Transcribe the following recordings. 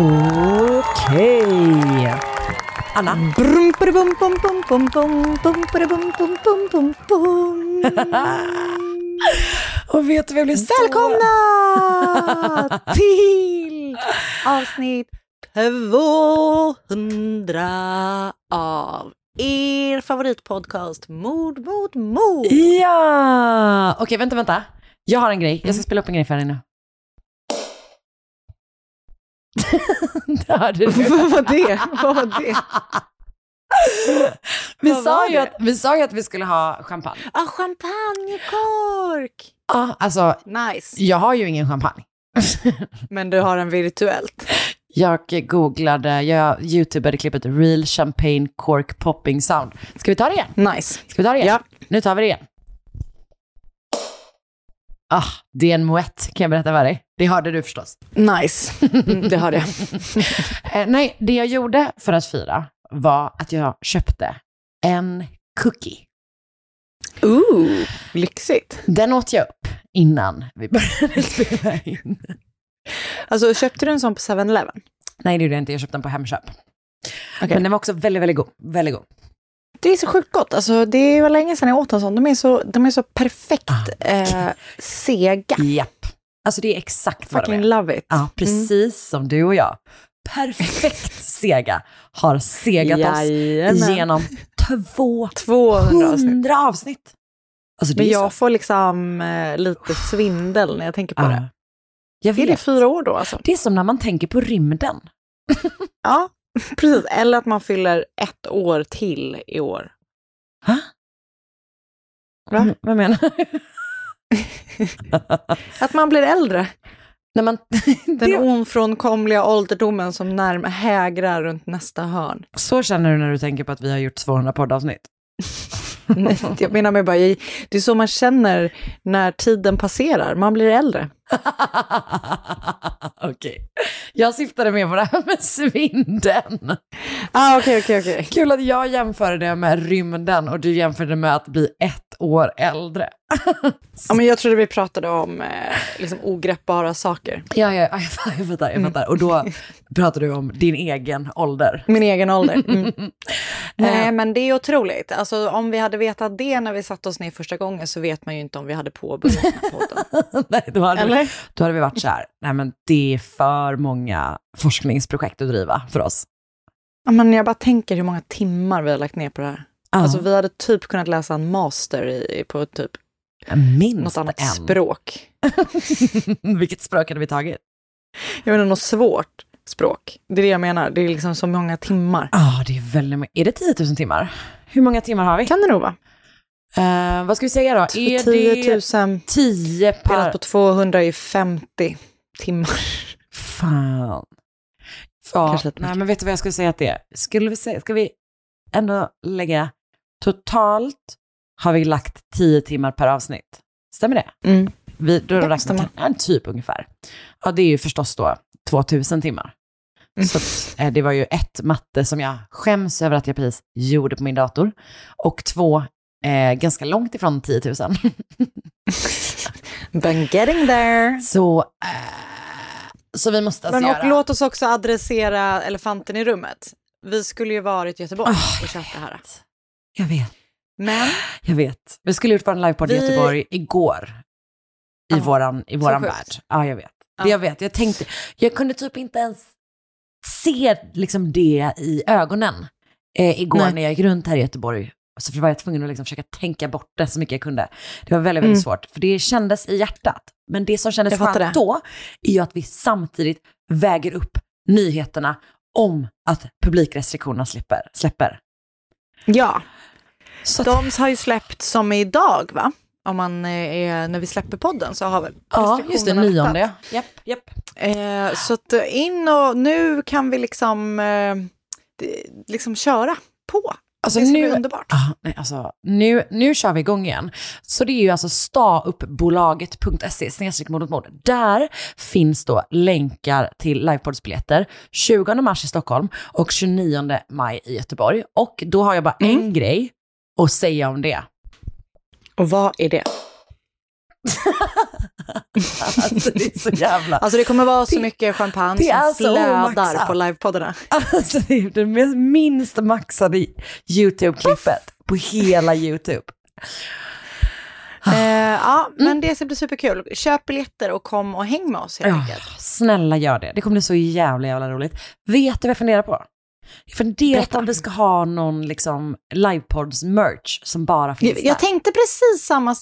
Okej. Anna. Brum, brum, bum, bum. Och vet du vad jag blir så... Välkomna till avsnitt 200 av er favoritpodcast Mord mot mord. Ja! Okej, vänta, vänta. Jag har en grej. Jag ska spela upp en grej för dig nu. Det hörde du. Vad var det? Vad var det? Vi Vad sa, ju det? att, vi sa ju att vi skulle ha champagne. Ah, champagnekork! Ja, alltså, Nice. jag har ju ingen champagne. Men du har en virtuellt. Jag googlade, jag youtubade klippet Real Champagne Cork Popping Sound. Ska vi ta det igen? Nice. Ska vi ta det igen? Ja. Nu tar vi det igen. Ah, det är en moett, kan jag berätta för dig. Det hörde du förstås. Nice. Mm, det har jag. Eh, nej, det jag gjorde för att fira var att jag köpte en cookie. Ooh, lyxigt. Den åt jag upp innan vi började spela in. Alltså, köpte du en sån på 7-Eleven? Nej, det gjorde jag inte. Jag köpte den på Hemköp. Okej. Men den var också väldigt, väldigt god. Väldigt god. Det är så sjukt gott. Alltså, det var länge sedan jag åt en sån. De är så, de är så perfekt Ah. eh, sega. Japp. Alltså det är exakt vad de Fucking är. love it. Ja, precis som du och jag. Perfekt sega har segat Jajamän. oss genom 200 200 avsnitt. avsnitt. Alltså Men jag så. får liksom eh, lite svindel när jag tänker på Ja. det. Jag Är det vet. fyra år då alltså? Det är som när man tänker på rymden. Ja, precis. Eller att man fyller ett år till i år. Va? Va? Mm, Vad menar du? Att man blir äldre. när man, Den ofrånkomliga ålderdomen som närm hägrar runt nästa hörn. så känner du när du tänker på att vi har gjort 200 poddavsnitt. Nej, jag menar med bara, det är så man känner när tiden passerar. Man blir äldre. Okej. Jag syftade mer på det här med svindeln. Ah, okej, okej, okej. Kul att jag jämförde det med rymden och du jämförde med att bli ett år äldre. Ja, men jag trodde vi pratade om eh, liksom ogreppbara saker. Ja, ja, ja, jag fattar, jag fattar. Fattar. Och då pratar du om din egen ålder. Min egen ålder. Mm. Eh, Nej, men det är otroligt. Alltså, om vi hade vetat det när vi satte oss ner första gången så vet man ju inte om vi hade påbörjat den här podden. Nej, då hade, Eller? då hade vi varit så här, nej men det är för många forskningsprojekt att driva för oss. Ja, men jag bara tänker hur många timmar vi har lagt ner på det här. Ja. Alltså, vi hade typ kunnat läsa en master i, på typ Minst något annat en. språk. Vilket språk hade vi tagit? Jag menar något svårt språk. Det är det jag menar. Det är liksom så många timmar. Ja, det är väldigt mycket. Är det 10 000 timmar? Hur många timmar har vi? Kan det nog vara. Eh, vad ska vi säga då? Är 10 det 000 10 per... delat på 200 är 50 timmar. Fan. Ja, Kanske lite nej men vet du vad jag skulle säga att det är? Skulle vi säga, ska vi ändå lägga, totalt har vi lagt 10 timmar per avsnitt. Stämmer det? Mm. Vi, då Ja, räknar stämmer. ja, typ ungefär. Ja, det är ju förstås då 2000 timmar. Mm. Så att, eh, det var ju ett matte som jag skäms över att jag precis gjorde på min dator. Och två, eh, ganska långt ifrån 10 000. Been getting there. Så, eh, så vi måste alltså Men och göra... låt oss också adressera elefanten i rummet. Vi skulle ju varit i Göteborg Ah, och kört det här. Jag vet. Men Jag vet. Vi skulle gjort vår livepodd i Vi- Göteborg igår. I Ja, våran, i våran värld. Ja, jag vet. Ja. Jag vet. Jag tänkte, jag kunde typ inte ens se liksom det i ögonen eh, igår Nej. när jag gick runt här i Göteborg. Så var jag tvungen att liksom försöka tänka bort det så mycket jag kunde. Det var väldigt, väldigt Mm. svårt, för det kändes i hjärtat. Men det som kändes skönt då är ju att vi samtidigt väger upp nyheterna om att publikrestriktionerna slipper, släpper. ja, Så de har ju släppt som idag va? Om man eh, är, när vi släpper podden så har väl ja, just det, nionde. Japp, japp. Eh, så att eh, in och nu kan vi liksom, eh, liksom köra på. Alltså det ska bli nu, underbart. Ah, nej, alltså, nu, nu kör vi igång igen. Så det är ju alltså stauppbolaget.se snedstreck mot mord. Där finns då länkar till livepoddsbiljetter 20 mars i Stockholm och 29 maj i Göteborg. Och då har jag bara Mm. en grej att säga om det. Och vad är det? Alltså det är så jävla... Alltså det kommer vara så Det- mycket champagne som så flödar på livepoddarna. Alltså det är det minst maxade YouTube-klippet på hela YouTube. Eh, ja, men Mm. det ska bli superkul. Köp biljetter och kom och häng med oss helt Ja, enkelt. snälla gör det. Det kommer bli så jävla, jävla roligt. Vet du vad jag funderar på? Jag funderar på om vi ska ha någon liksom livepods-merch som bara finns Jag, jag där. tänkte precis samma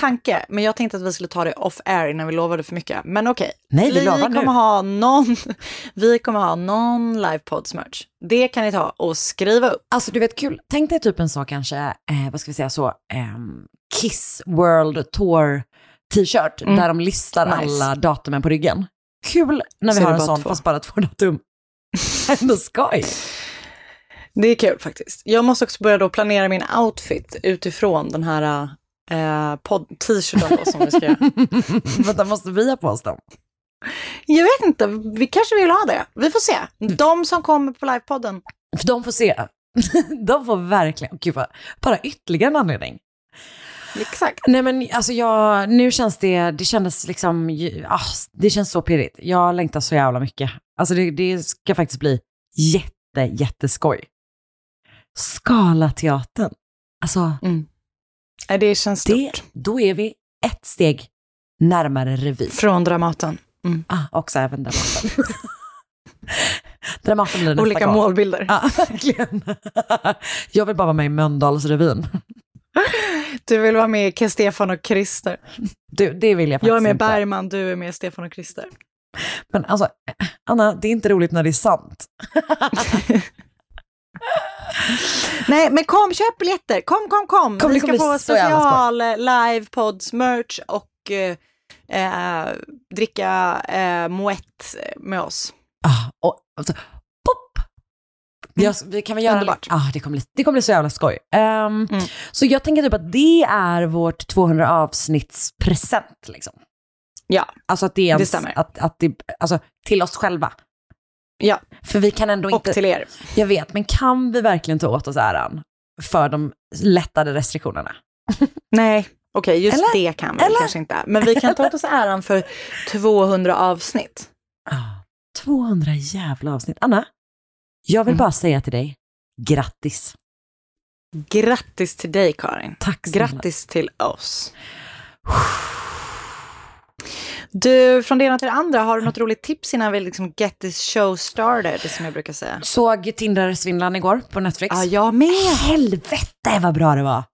tanke, men jag tänkte att vi skulle ta det off air innan vi lovade för mycket. Men okej, Nej, vi vi lovar kommer nu. ha någon, vi kommer ha någon livepods merch. Det kan ni ta och skriva upp. Alltså du vet kul, tänk dig typ en så kanske, eh, vad ska vi säga så, ehm, Kiss World Tour t-shirt Mm. där de listar Nice. alla datumen på ryggen. Kul när vi Så har en sån två. fast bara två datum. Ändå skoj. Det är kul faktiskt. Jag måste också börja då planera min outfit utifrån den här eh, t-shirten som vi ska göra. Vänta, måste vi ha på oss dem? Jag vet inte, vi kanske vill ha det. Vi får se. De som kommer på livepodden. För de får se. De får verkligen, gud vad, bara ytterligare en anledning. Exakt. Nej men alltså jag, nu känns det, det kändes liksom, ah, det känns så pirrigt. Jag längtar så jävla mycket. Alltså det, det ska faktiskt bli jätte, jätteskoj. Skalateatern. Alltså Nej, Det känns det, stort. då är vi ett steg närmare revy. Från Dramaten. Ah, också även Dramaten. Dramaten blir nästa Olika gång. målbilder. Ja, verkligen. Jag vill bara vara med i Mölndalsrevyn. Du vill vara med i Stefan och Christer. Du, det vill jag faktiskt Jag är med inte. Bergman, du är med Stefan och Christer. Men alltså, Anna, det är inte roligt när det är sant. Nej, men kom, köp biljetter. Kom, kom, kom. Kom, Vi ska få special eh, live pods merch och eh, eh, dricka eh, moët med oss. Ah, och, alltså! Jag, vi kan väl göra Underbart. Ah, det, kommer bli, det kommer bli så jävla skoj. Ehm, Mm. Så jag tänker typ att det är vårt 200 avsnittspresent. Liksom. Ja, Alltså att det är Det stämmer. Att, att det, alltså, till oss själva. Ja. För vi kan ändå och inte, till er. jag vet, men kan vi verkligen ta åt oss äran för de lättade restriktionerna? Nej, okej, just Eller? det kan vi Eller? kanske inte. Men vi kan ta åt oss äran för 200 avsnitt. Ah, 200 jävla avsnitt. Anna, jag vill Mm. bara säga till dig, grattis. Grattis till dig, Karin. Tack snälla. Grattis till oss. Du, från det ena till det andra, har du något roligt tips innan vi liksom get this show started, som jag brukar säga? Såg Tinder-svindlaren igår på Netflix. Ja, jag med. Helvete vad bra det var.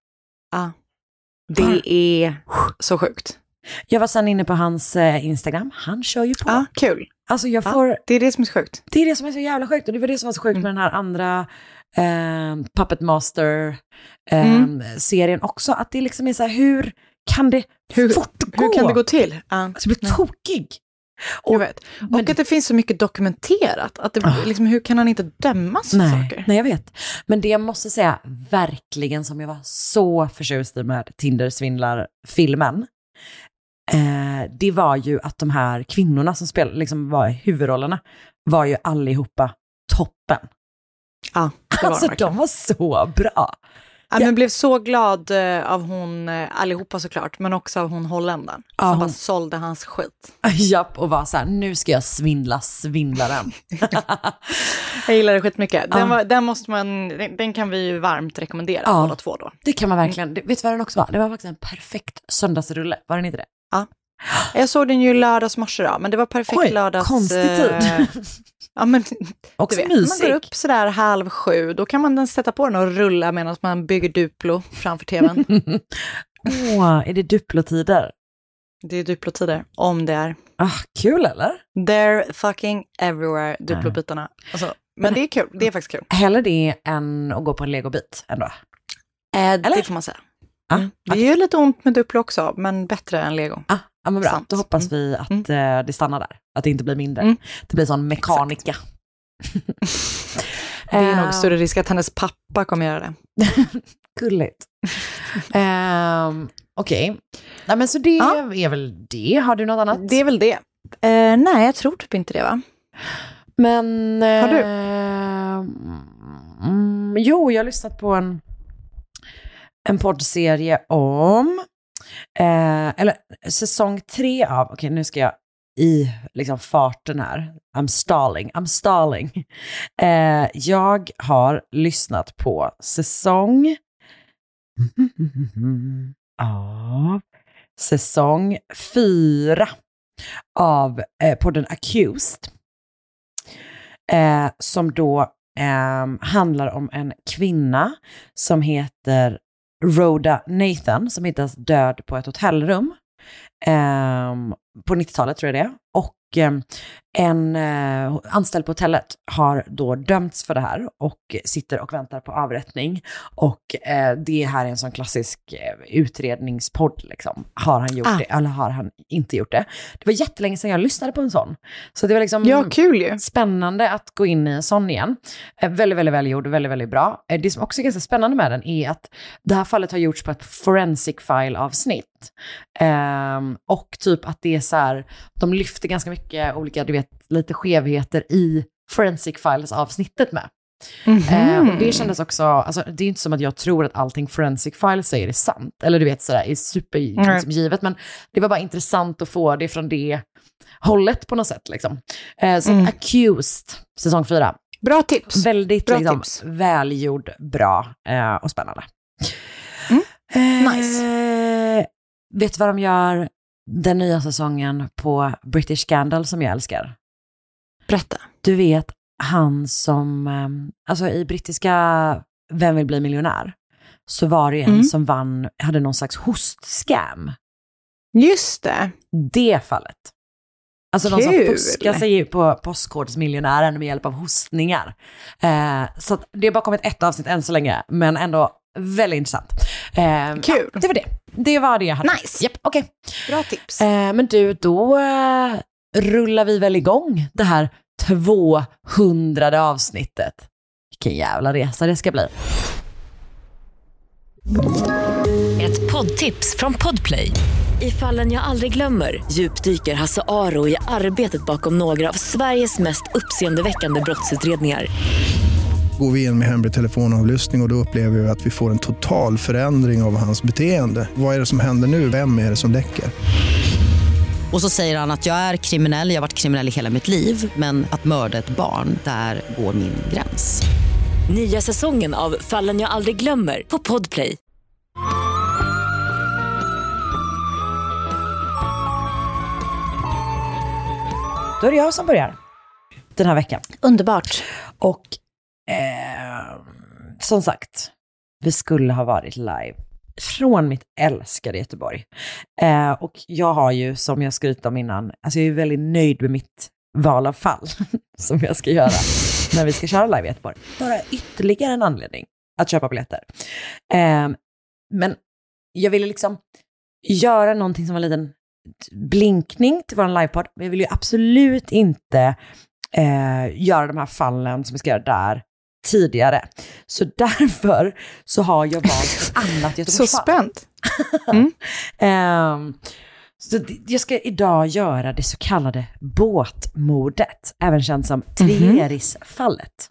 Ja. Det är så sjukt. Jag var sen inne på hans eh, Instagram. Han kör ju på. Ja, kul. Alltså jag Ja. får, Det är det som är så sjukt. det är det som är så jävla sjukt. Och det var det som var så sjukt Mm. med den här andra eh, Puppet Master-serien också. Att det liksom är så här, hur kan det Hur- fortgå? Hur kan det gå till? Ja, Alltså, jag blir tokig. jag Och- vet. men Och att det finns så mycket dokumenterat. Att det, Ah. liksom, hur kan han inte dömas för Nej, saker? nej, jag vet. Men det jag måste säga, verkligen som jag var så förtjust i med Tinder-svindlar-filmen, eh, det var ju att de här kvinnorna som spel, liksom var huvudrollerna var ju allihopa toppen. Ja, det var Alltså de var så bra. Ja, men blev så glad eh, av hon, eh, allihopa såklart, men också av hon holländaren. Ja, som hon- bara sålde hans skit. Japp, och var så här, nu ska jag svindla svindlaren. Jag gillar det skitmycket. Den, Ja. var, den, måste man, den, den kan vi ju varmt rekommendera Ja. båda två då. Det kan man verkligen. Det- Vet du vad den också var? Det var faktiskt en perfekt söndagsrulle. Var den inte det? Jag såg den ju lördags morse då, men det var perfekt Oj, lördags... konstig tid. eh, ja, men Också vet, man mysig. går upp sådär halv sju, då kan man den sätta på den och rulla medan man bygger Duplo framför tvn. Åh, är det Duplo-tider? det är Duplo-tider, om det är. Ah, kul eller? They're fucking everywhere, Duplo-bitarna. Alltså, men det är kul, det är faktiskt kul. Hellre det än att gå på en legobit ändå. Eh, Eller? det får man säga. Ah, Mm. Det är ju lite ont med Duplo också, men bättre än Lego. Ah, ja, men bra. Sant. Då hoppas vi att eh, det stannar där. Att det inte blir mindre. Mm. Det blir sån mekanika. Det är Eh, nog större risk att hennes pappa kommer göra det. Gulligt. um, Okej. Nej, men så det Ja. är väl det. Har du något annat? Det är väl det. Eh, nej, jag tror typ inte det va? Men... Har du? eh, Mm, jo, jag har lyssnat på en, en poddserie om... Eh, eller säsong tre av... Okej, nu ska jag i liksom farten här. I'm stalling, I'm stalling. Eh, jag har lyssnat på säsong av säsong fyra av eh, podden Accused. Eh, som då eh, handlar om en kvinna som heter Rhoda Nathan, som hittas död på ett hotellrum. Eh, på 90-talet tror jag det är. Och ehm, en eh, anställd på hotellet har då dömts för det här och sitter och väntar på avrättning. Och eh, det här är en sån klassisk eh, utredningspodd liksom. Har han gjort Ah. det eller har han inte gjort det? Det var jättelänge sedan jag lyssnade på en sån. Så det var liksom Ja, kul ju. spännande att gå in i en sån igen. Eh, väldigt, väldigt välgjord och väldigt, väldigt bra. Eh, det som också är ganska spännande med den är att det här fallet har gjorts på ett forensic file-avsnitt. Ehm, och typ att det är så här, de lyfter ganska mycket olika, du vet, lite skevheter i forensic files-avsnittet med. Eh, och det kändes också, alltså, det är inte som att jag tror att allting forensic files säger är sant, eller du vet sådär, är supergivet, liksom, givet, men det var bara intressant att få det från det hållet på något sätt. Liksom. Eh, så att Accused, säsong fyra, Bra tips. väldigt Bra liksom, tips. välgjord, bra eh, och spännande. Mm. Eh, Nice. Vet du vad de gör den nya säsongen på British Scandal som jag älskar? Berätta. Du vet, han som, eh, alltså i brittiska Vem vill bli miljonär? Så var det en Mm. som vann, hade någon slags hostscam. Just det. Det fallet. Alltså de som Kul. fuskar sig på Postkodmiljonären med hjälp av hostningar. Eh, så det har bara kommit ett avsnitt än så länge, men ändå väldigt intressant. Eh, Kul. Ja, det var det. Det var det jag hade. Nice. Japp, okej. Bra tips. Eh, men du, då eh, rullar vi väl igång det här 200 avsnittet. Vilken jävla resa det ska bli. Ett poddtips från Podplay. I fallen jag aldrig glömmer djupdyker Hasse Aro i arbetet bakom några av Sveriges mest uppseendeväckande brottsutredningar. Går vi in med hemlig telefonavlyssning och, och då upplever vi att vi får en total förändring av hans beteende. Vad är det som händer nu? Vem är det som läcker? Och så säger han att jag är kriminell, jag har varit kriminell i hela mitt liv men att mörda ett barn, där går min gräns. Nya säsongen av Fallen jag aldrig glömmer på Podplay. Då är det jag som börjar den här veckan. Underbart. Och eh, som sagt, vi skulle ha varit live från mitt älskade Göteborg. Eh, och jag har ju, som jag skryt om innan, alltså jag är väldigt nöjd med mitt val av fall som jag ska göra när vi ska köra live i Göteborg. Bara ytterligare en anledning att köpa biljetter. Eh, men jag ville liksom göra någonting som var en liten blinkning till vår livepodd. Men jag vill ju absolut inte eh, göra de här fallen som vi ska göra där tidigare. Så därför så har jag valt ett annat Så Göteborgsfall. spänt. Ehm, så det- jag ska idag göra det så kallade båtmordet, även känt som Trierisfallet.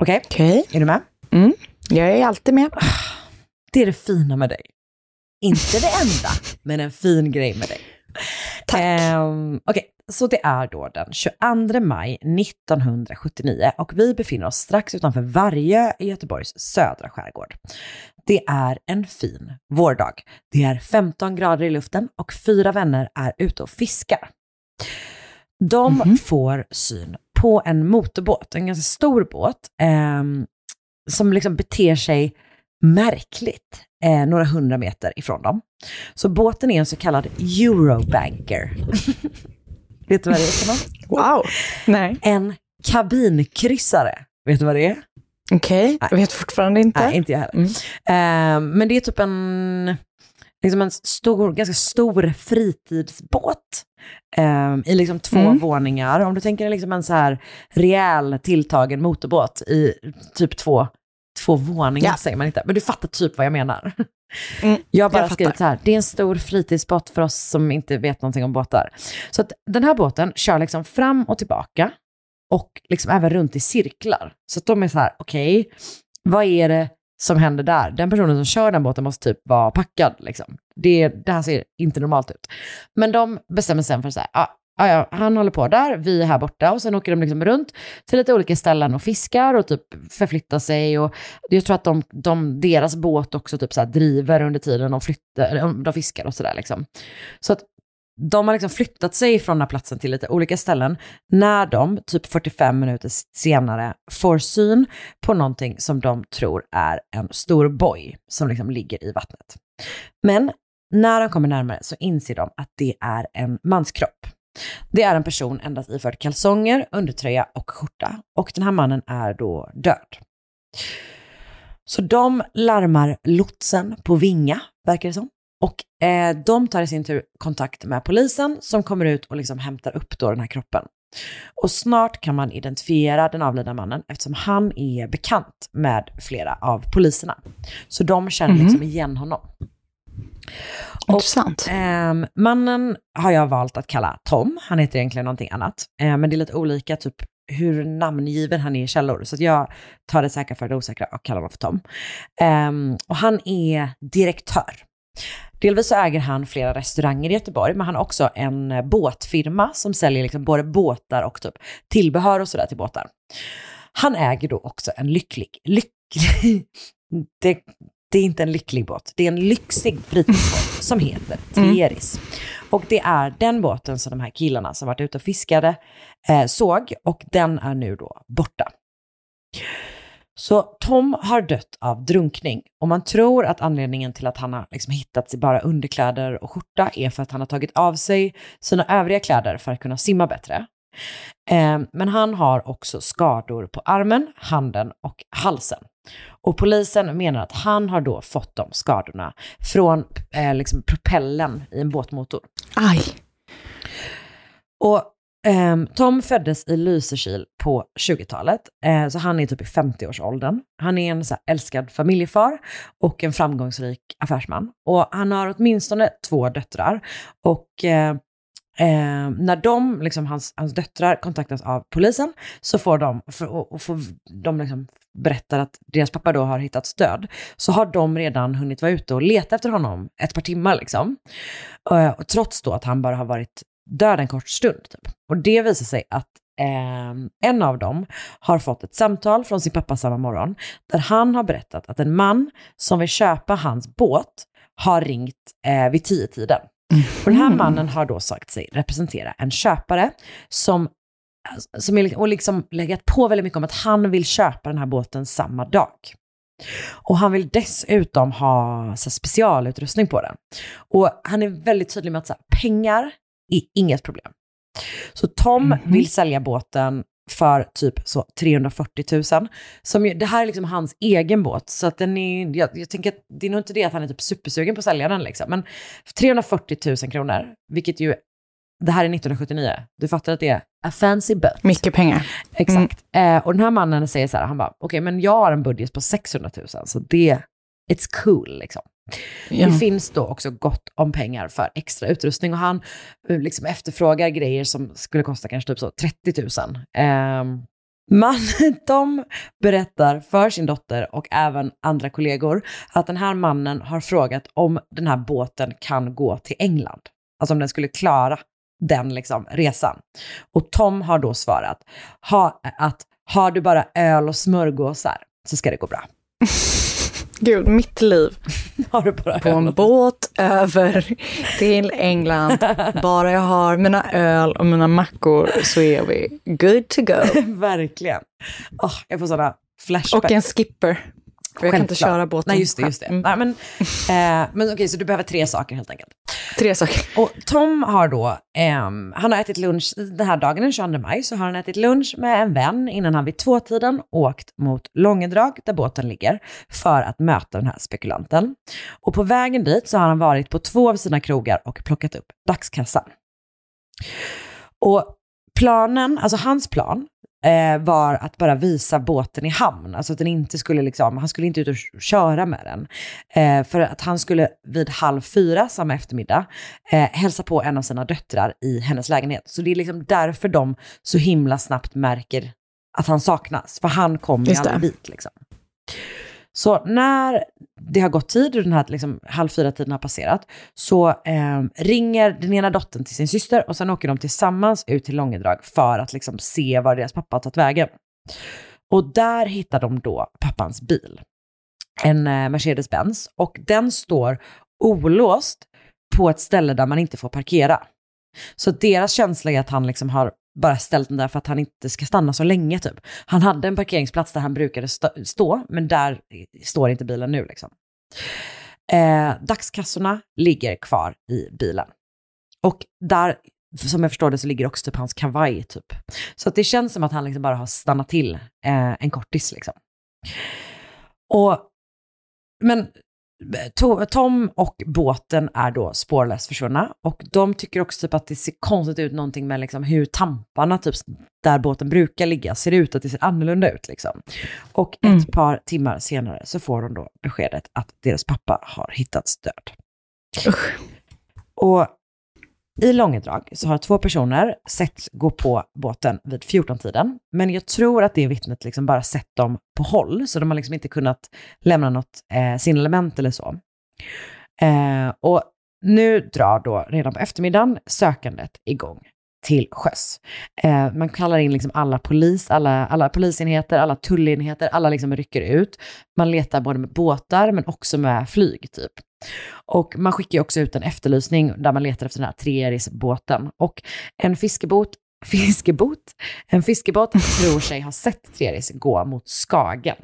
Okej, Okej. är du med? Mm. Jag är alltid med. Det är det fina med dig. Inte det enda, men en fin grej med dig. Tack. Ehm, Okej, så det är då den 22 maj 1979 och vi befinner oss strax utanför Vargö i Göteborgs södra skärgård. Det är en fin vårdag. Det är 15 grader i luften och fyra vänner är ute och fiskar. De får syn på en motorbåt, en ganska stor båt, ehm, som liksom beter sig märkligt eh, några hundra meter ifrån dem. Så båten är en så kallad Eurobanker. Vet du vad det är för något? Wow. Nej. En kabinkryssare. Vet du vad det är? Okej, jag vet fortfarande inte. Nej, inte jag heller. Eh, men det är typ en, liksom en stor, ganska stor fritidsbåt eh, i liksom två Mm. våningar. Om du tänker dig liksom en så här rejäl tilltagen motorbåt i typ två, två våningar Ja. säger man inte. Men du fattar typ vad jag menar. Mm, Jag har bara jag skrivit så här, det är en stor fritidsbåt för oss som inte vet någonting om båtar. Så att den här båten kör liksom fram och tillbaka och liksom även runt i cirklar. Så att de är så här, okej, vad är det som händer där? Den personen som kör den båten måste typ vara packad. Liksom. Det, det här ser inte normalt ut. Men de bestämmer sig sen för att säga, ah, ah, ja, han håller på där, vi är här borta och sen åker de liksom runt till lite olika ställen och fiskar och typ förflyttar sig. Och jag tror att de, de, deras båt också typ så här driver under tiden de, flyttar, de fiskar och sådär. Liksom. Så att de har liksom flyttat sig från den här platsen till lite olika ställen när de, typ 45 minuter senare, får syn på någonting som de tror är en stor boj som liksom ligger i vattnet. Men när de kommer närmare så inser de att det är en manskropp. Det är en person endast iförd kalsonger, undertröja och skjorta. Och den här mannen är då död. Så de larmar lotsen på Vinga, verkar det som. Och eh, de tar i sin tur kontakt med polisen som kommer ut och liksom hämtar upp då den här kroppen. Och snart kan man identifiera den avlidna mannen eftersom han är bekant med flera av poliserna. Så de känner liksom igen honom. Intressant. Ehm, mannen har jag valt att kalla Tom. Han heter egentligen någonting annat. Ehm, men det är lite olika typ hur namngiven han är i källor. Så att jag tar det säkra för det osäkra och kallar honom för Tom. Ehm, och han är direktör. Delvis så äger han flera restauranger i Göteborg, men han har också en eh, båtfirma som säljer liksom både båtar och typ tillbehör och sådär till båtar. Han äger då också en lycklig, lycklig, det, det är inte en lycklig båt, det är en lyxig fritidsbåt som heter Trieris. Och det är den båten som de här killarna som varit ute och fiskade eh, såg och den är nu då borta. Så Tom har dött av drunkning och man tror att anledningen till att han har liksom hittats i bara underkläder och skjorta är för att han har tagit av sig sina övriga kläder för att kunna simma bättre. Eh, men han har också skador på armen, handen och halsen. Och polisen menar att han har då fått de skadorna från eh, liksom propellen i en båtmotor. Aj. Och ehm, Tom föddes i Lysekil på 20-talet, eh, så han är typ i 50-årsåldern. Han är en så älskad familjefar och en framgångsrik affärsman. Och han har åtminstone två döttrar. Och eh, när de, liksom, hans, hans döttrar kontaktas av polisen så får de, för, och, och får de liksom berättar att deras pappa då har hittats död, så har de redan hunnit vara ute och leta efter honom ett par timmar. Liksom. Eh, och trots då att han bara har varit död en kort stund. Typ. Och det visar sig att eh, en av dem har fått ett samtal från sin pappa samma morgon, där han har berättat att en man som vill köpa hans båt har ringt eh, vid tio tiden. Och den här mannen har då sagt sig representera en köpare som, som är, och liksom legat på väldigt mycket om att han vill köpa den här båten samma dag. Och han vill dessutom ha så specialutrustning på den. Och han är väldigt tydlig med att här, pengar är inget problem. Så Tom vill sälja båten för typ så 340 000. Som ju, det här är liksom hans egen båt, så att den är, jag, jag tänker att det är nog inte det att han är typ supersugen på att sälja den liksom. Men 340 000 kronor, vilket ju, det här är 1979, du fattar att det är a fancy boat. Mycket pengar. Exakt. Eh, och den här mannen säger så här, han bara, okej men jag har en budget på 600 000, så det, it's cool liksom. Ja. Det finns då också gott om pengar för extra utrustning och han eh, liksom efterfrågar grejer som skulle kosta kanske typ så 30 000. Ehm, Man, de berättar för sin dotter och även andra kollegor att den här mannen har frågat om den här båten kan gå till England. Alltså om den skulle klara den liksom, resan. Och Tom har då svarat ha, att har du bara öl och smörgåsar så ska det gå bra. Gud, mitt liv. På en båt över till England. Bara jag har mina öl och mina mackor så är vi good to go. Verkligen. Åh, jag får sådana flashbacks. Och en skipper. För jag kan inte köra båten Nej, just det. Just det. själv. Nej, Mm. men eh, men okej, så du behöver tre saker helt enkelt. Tre saker. Och Tom har då, ehm, han har ätit lunch, den här dagen den 22 maj, så har han ätit lunch med en vän innan han vid tvåtiden åkt mot Långedrag, där båten ligger, för att möta den här spekulanten. Och på vägen dit så har han varit på två av sina krogar och plockat upp dagskassan. Och planen, alltså hans plan, eh, var att bara visa båten i hamn. Alltså att den inte skulle liksom, han skulle inte ut och köra med den. Eh, för att han skulle vid halv fyra samma eftermiddag eh, hälsa på en av sina döttrar i hennes lägenhet. Så det är liksom därför de så himla snabbt märker att han saknas. För han kommer ju aldrig dit liksom. Så när det har gått tid och den här liksom, halv fyra-tiden har passerat så eh, ringer den ena dottern till sin syster och sen åker de tillsammans ut till Långedrag för att liksom, se var deras pappa har tagit vägen. Och där hittar de då pappans bil. En eh, Mercedes-Benz och den står olåst på ett ställe där man inte får parkera. Så deras känsla är att han liksom har bara ställt den där för att han inte ska stanna så länge typ. Han hade en parkeringsplats där han brukade stå, men där står inte bilen nu liksom. Eh, dagskassorna ligger kvar i bilen. Och där, som jag förstår det, så ligger också typ hans kavaj typ. Så att det känns som att han liksom bara har stannat till eh, en kortis liksom. Och, men Tom och båten är då spårlöst försvunna och de tycker också typ att det ser konstigt ut någonting med liksom hur tamparna typ där båten brukar ligga ser ut, att det ser annorlunda ut liksom. Och ett par timmar senare så får de då beskedet att deras pappa har hittats död. Och i Långedrag så har två personer sett gå på båten vid 14-tiden, men jag tror att det vittnet liksom bara sett dem på håll, så de har liksom inte kunnat lämna något eh, signalement eller så. Eh, och nu drar då redan på eftermiddagen sökandet igång till sjöss. Eh, man kallar in liksom alla polis, alla, alla polisenheter, alla tullenheter, alla liksom rycker ut. Man letar både med båtar men också med flyg typ. Och man skickar ju också ut en efterlysning där man letar efter den här Treeris-båten. Och en fiskebåt, fiskebåt, en fiskebåt tror sig ha sett Treris gå mot Skagen.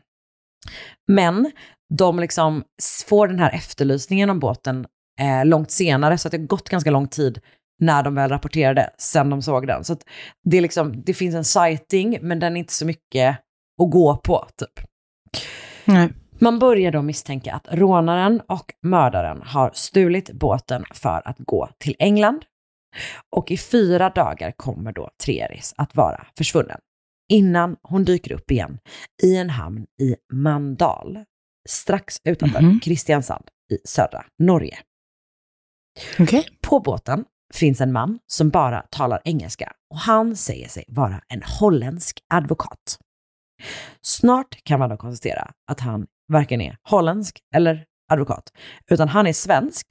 Men de liksom får den här efterlysningen om båten eh, långt senare, så att det har gått ganska lång tid när de väl rapporterade, sen de såg den. Så det, är liksom, det finns en sighting, men den är inte så mycket att gå på, typ. Nej. Man börjar då misstänka att rånaren och mördaren har stulit båten för att gå till England. Och i fyra dagar kommer då Treris att vara försvunnen. Innan hon dyker upp igen i en hamn i Mandal, strax utanför Mhm. Kristiansand i södra Norge. Okej. På båten finns en man som bara talar engelska och han säger sig vara en holländsk advokat. Snart kan man då konstatera att han varken är holländsk eller advokat, utan han är svensk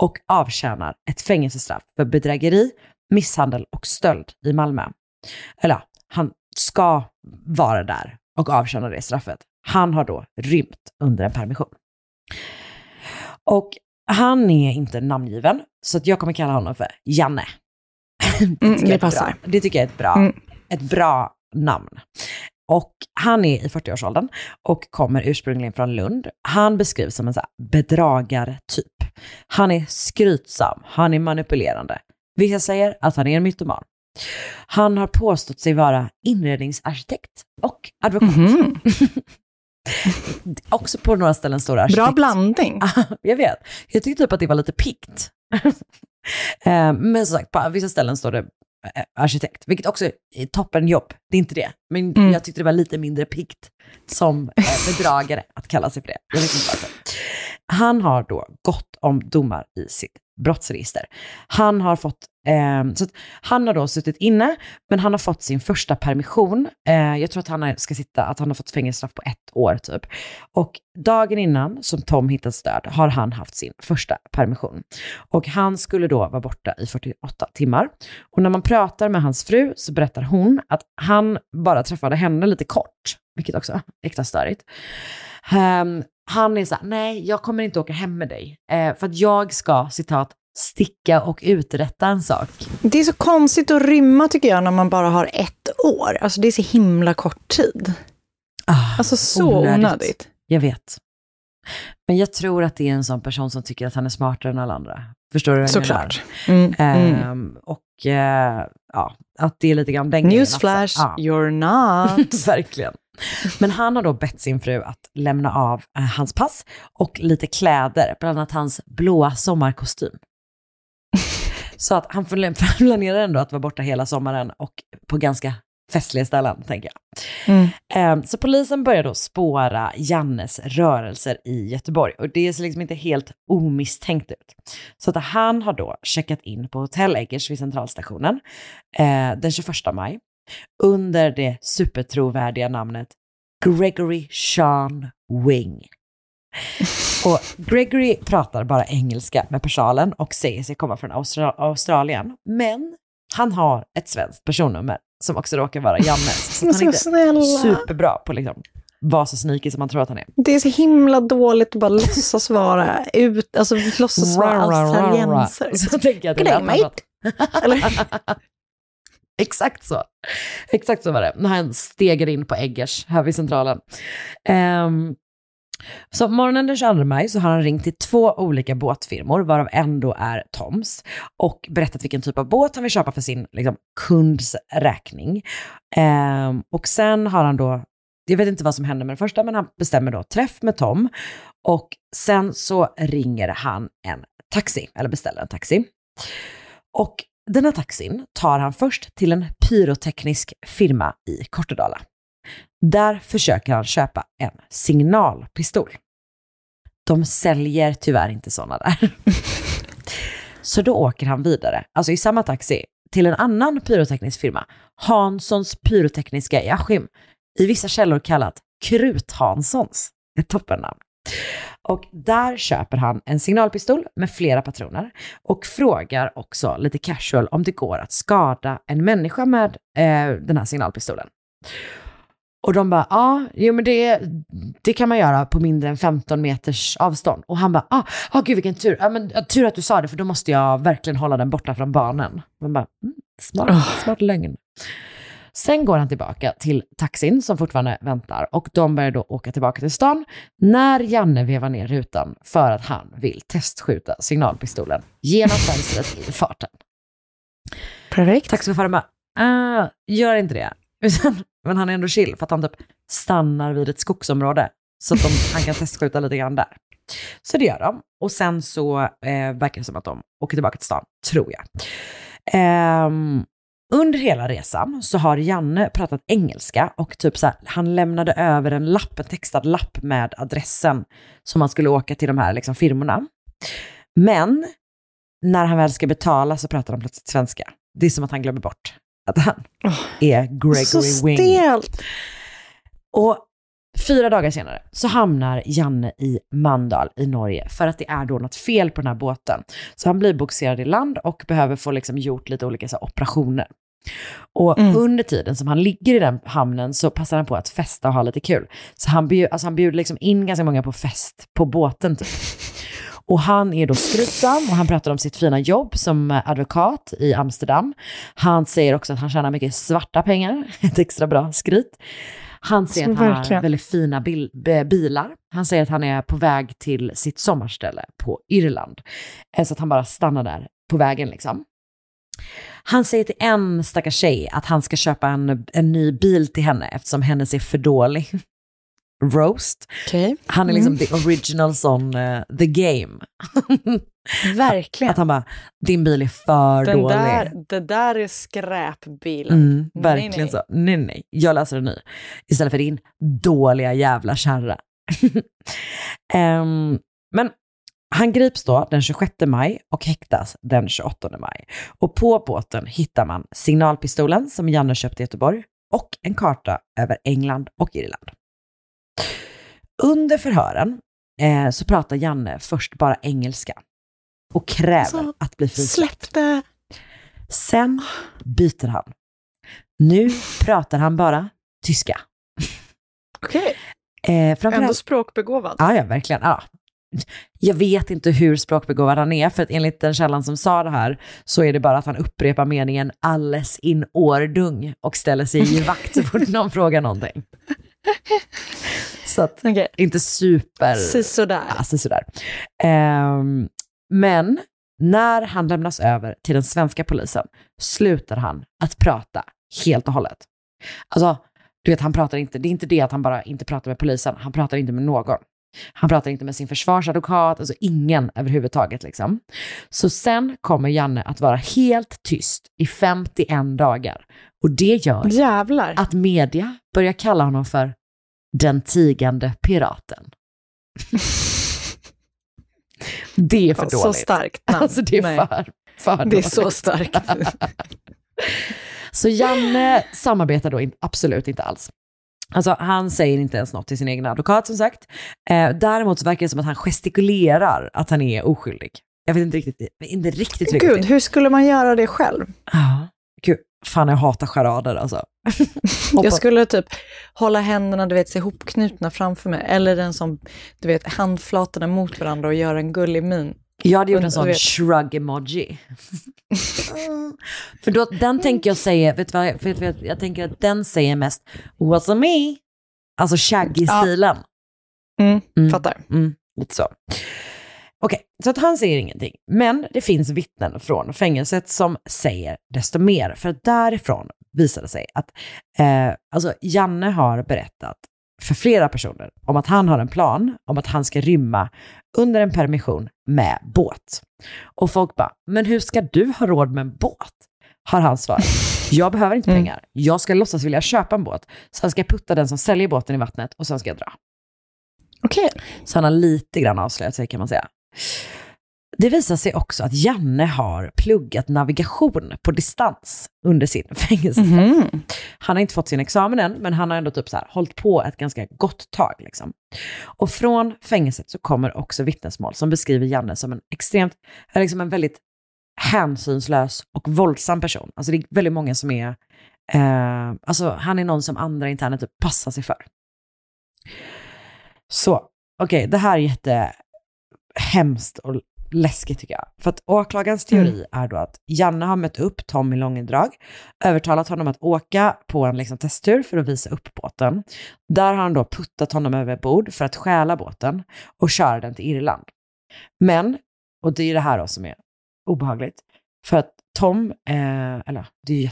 och avtjänar ett fängelsestraff för bedrägeri, misshandel och stöld i Malmö. Eller ja, han ska vara där och avtjäna det straffet. Han har då rymt under en permission. Och han är inte namngiven, så att jag kommer kalla honom för Janne. Mm, tycker jag det passar. Bra. Det tycker jag är ett bra, Mm. ett bra namn. Och han är i 40-årsåldern och kommer ursprungligen från Lund. Han beskrivs som en så bedragartyp. Han är skrytsam, han är manipulerande. Vissa säger att han är en mytoman. Han har påstått sig vara inredningsarkitekt och advokat. Mhm. Också på några ställen står det arkitekt. Bra blandning. jag vet. Jag tyckte typ att det var lite pikt. Eh, Men som sagt, på vissa ställen står det eh, arkitekt, vilket också är toppenjobb. Det är inte det. Men Mm. jag tyckte det var lite mindre pikt som eh, bedragare att kalla sig för det. Jag vet inte varför. Han har då gått om domar i sitt brottsregister. Han har fått, Ehm, så att han har då suttit inne, men han har fått sin första permission. Eh, jag tror att han ska sitta, att han har fått fängelsestraff på ett år typ. Och dagen innan som Tom hittats död har han haft sin första permission. Och han skulle då vara borta i 48 timmar. Och när man pratar med hans fru så berättar hon att han bara träffade henne lite kort, vilket också är äkta störigt. Ehm, han är såhär, nej, jag kommer inte åka hem med dig. Eh, för att jag ska, citat, sticka och uträtta en sak. Det är så konstigt att rymma tycker jag när man bara har ett år. Alltså det är så himla kort tid. Ah, Alltså så onödigt. onödigt. Jag vet. Men jag tror att det är en sån person som tycker att han är smartare än alla andra. Förstår du vad jag Såklart. menar? Mm, mm. Ehm, och eh, ja, att det är lite grann den Newsflash, också. Ja. you're not. Verkligen. Men han har då bett sin fru att lämna av eh, hans pass och lite kläder, bland annat hans blåa sommarkostym. Så att han planerar ändå att vara borta hela sommaren och på ganska festliga ställen, tänker jag. Mm. Eh, Så polisen börjar då spåra Jannes rörelser i Göteborg och det ser liksom inte helt omisstänkt ut. Så att han har då checkat in på Hotell Eggers vid centralstationen eh, den 21 maj under det supertrovärdiga namnet Gregory Sean Wing. Och Gregory pratar bara engelska med personalen och säger sig komma från Austra- Australien. Men han har ett svenskt personnummer som också råkar vara Jannes. Så han är inte snälla. superbra på liksom vara så sneaky som man tror att han är. Det är så himla dåligt att bara låtsas vara ut, alltså låtsas vara australienser. Så tänker jag mate. Eller? Exakt så. Exakt så var det. När han stegar in på Eggers här vid centralen. Um, så morgonen den 22 maj så har han ringt till två olika båtfirmor, varav en då är Toms, och berättat vilken typ av båt han vill köpa för sin liksom, kunds räkning. Ehm, och sen har han då, jag vet inte vad som händer med den första, men han bestämmer då träff med Tom. Och sen så ringer han en taxi, eller beställer en taxi. Och den här taxin tar han först till en pyroteknisk firma i Kortedala. Där försöker han köpa en signalpistol. De säljer tyvärr inte sådana där. Så då åker han vidare, alltså i samma taxi, till en annan pyroteknisk firma, Hanssons pyrotekniska i Askim, i vissa källor kallat Krut-Hanssons. Ett toppennamn. Och där köper han en signalpistol med flera patroner och frågar också lite casual om det går att skada en människa med eh, den här signalpistolen. Och de bara, ja, jo men det, det kan man göra på mindre än 15 meters avstånd. Och han bara, ah, ah gud vilken tur, ja, men, tur att du sa det för då måste jag verkligen hålla den borta från barnen. Man bara, mm, smart, smart lögn. Sen går han tillbaka till taxin som fortfarande väntar och de börjar då åka tillbaka till stan när Janne vevar ner rutan för att han vill testskjuta signalpistolen genom fönstret i farten. Perfekt. Taxichauffören bara, ah, gör inte det. Utan- Men han är ändå chill för att han typ stannar vid ett skogsområde så att de, han kan testskjuta lite grann där. Så det gör de. Och sen så eh, verkar det som att de åker tillbaka till stan, tror jag. Ehm, under hela resan så har Janne pratat engelska och typ så här, han lämnade över en lapp, en textad lapp med adressen som man skulle åka till de här liksom, firmorna. Men när han väl ska betala så pratar han plötsligt svenska. Det är som att han glömmer bort att han är Gregory Så Wing. stelt. Och fyra dagar senare så hamnar Janne i Mandal i Norge för att det är då något fel på den här båten. Så han blir boxerad i land och behöver få liksom gjort lite olika så här, operationer. Och Mm. under tiden som han ligger i den hamnen så passar han på att festa och ha lite kul. Så han, bjud, alltså han bjuder liksom in ganska många på fest på båten typ. Och han är då skrytsam och han pratar om sitt fina jobb som advokat i Amsterdam. Han säger också att han tjänar mycket svarta pengar, ett extra bra skryt. Han säger att han har väldigt fina bil, bilar. Han säger att han är på väg till sitt sommarställe på Irland. Eh, Så att han bara stannar där på vägen liksom. Han säger till en stackars tjej att han ska köpa en, en ny bil till henne eftersom hennes är för dålig. Roast. Okej. Han är liksom the original sån, eh, the game. Verkligen. Att han bara, din bil är för Den dålig. där, det där är skräpbilen. Mm, Nej, verkligen nej. så. Nej, nej, jag läser en ny. Istället för din dåliga jävla kärra. Ehm, men Han grips då den 26 maj och häktas den 28 maj. Och på båten hittar man signalpistolen som Janne köpte i Göteborg och en karta över England och Irland. Under förhören eh, så pratar Janne först bara engelska och kräver Alltså, att bli frisläppt. Sen byter han. Nu pratar han bara tyska. Okej, Eh, ändå språkbegåvad. ja, ja, verkligen. Ja. Jag vet inte hur språkbegåvad han är, för att enligt den källan som sa det här så är det bara att han upprepar meningen alles in ordung och ställer sig i vakt så fort någon frågar någonting. Så att, Okej, inte super... sisådär. Alltså sådär. Ehm, men när han lämnas över till den svenska polisen slutar han att prata helt och hållet. Alltså, du vet, han pratar inte, det är inte det att han bara inte pratar med polisen, han pratar inte med någon. Han pratar inte med sin försvarsadvokat, alltså ingen överhuvudtaget liksom. Så sen kommer Janne att vara helt tyst i 51 dagar. Och det gör Jävlar. att media börjar kalla honom för den tigande piraten. det är för dåligt. Så starkt namn. Alltså det är Nej, för, för Det är så starkt. Så Janne samarbetar då in, absolut inte alls. Alltså han säger inte ens något till sin egen advokat som sagt. Eh, däremot så verkar det som att han gestikulerar att han är oskyldig. Jag vet inte riktigt, inte riktigt Gud, hur skulle man göra det själv? Ja, gud, fan jag hatar charader alltså. Jag skulle typ hålla händerna du vet, ihopknutna framför mig. Eller den som, du vet, handflatorna mot varandra och göra en gullig min. Jag hade gjort en sån shrug-emoji. för då, den tänker jag säga, vet du vad, för, för, jag tänker att den säger mest what's on me? Alltså shaggy-stilen. Mm, Mm. Fattar. Mm, lite så. Okej, så att han säger ingenting. Men det finns vittnen från fängelset som säger desto mer. För därifrån visar det sig att eh, alltså Janne har berättat för flera personer om att han har en plan om att han ska rymma under en permission med båt. Och folk bara, men hur ska du ha råd med en båt? Har han svarat. Jag behöver inte Mm. pengar. Jag ska låtsas vilja köpa en båt. Sen ska jag putta den som säljer båten i vattnet och sen ska jag dra. Okej. Så han har lite grann avslöjat sig kan man säga. Det visar sig också att Janne har pluggat navigation på distans under sin fängelsestraff. Mhm. Han har inte fått sin examen än, men han har ändå typ så här, hållit på ett ganska gott tag. Liksom. Och från fängelset så kommer också vittnesmål som beskriver Janne som en extremt, liksom en väldigt hänsynslös och våldsam person. Alltså det är väldigt många som är, eh, alltså han är någon som andra interner typ passar sig för. Så, okej, det här är jättehemskt och läskigt tycker jag. För att åklagarens teori är då att Janne har mött upp Tom i Långedrag, övertalat honom att åka på en liksom, testtur för att visa upp båten. Där har han då puttat honom över bord för att stjäla båten och köra den till Irland. Men, och det är det här då som är obehagligt, för att Tom, eh, eller det är ju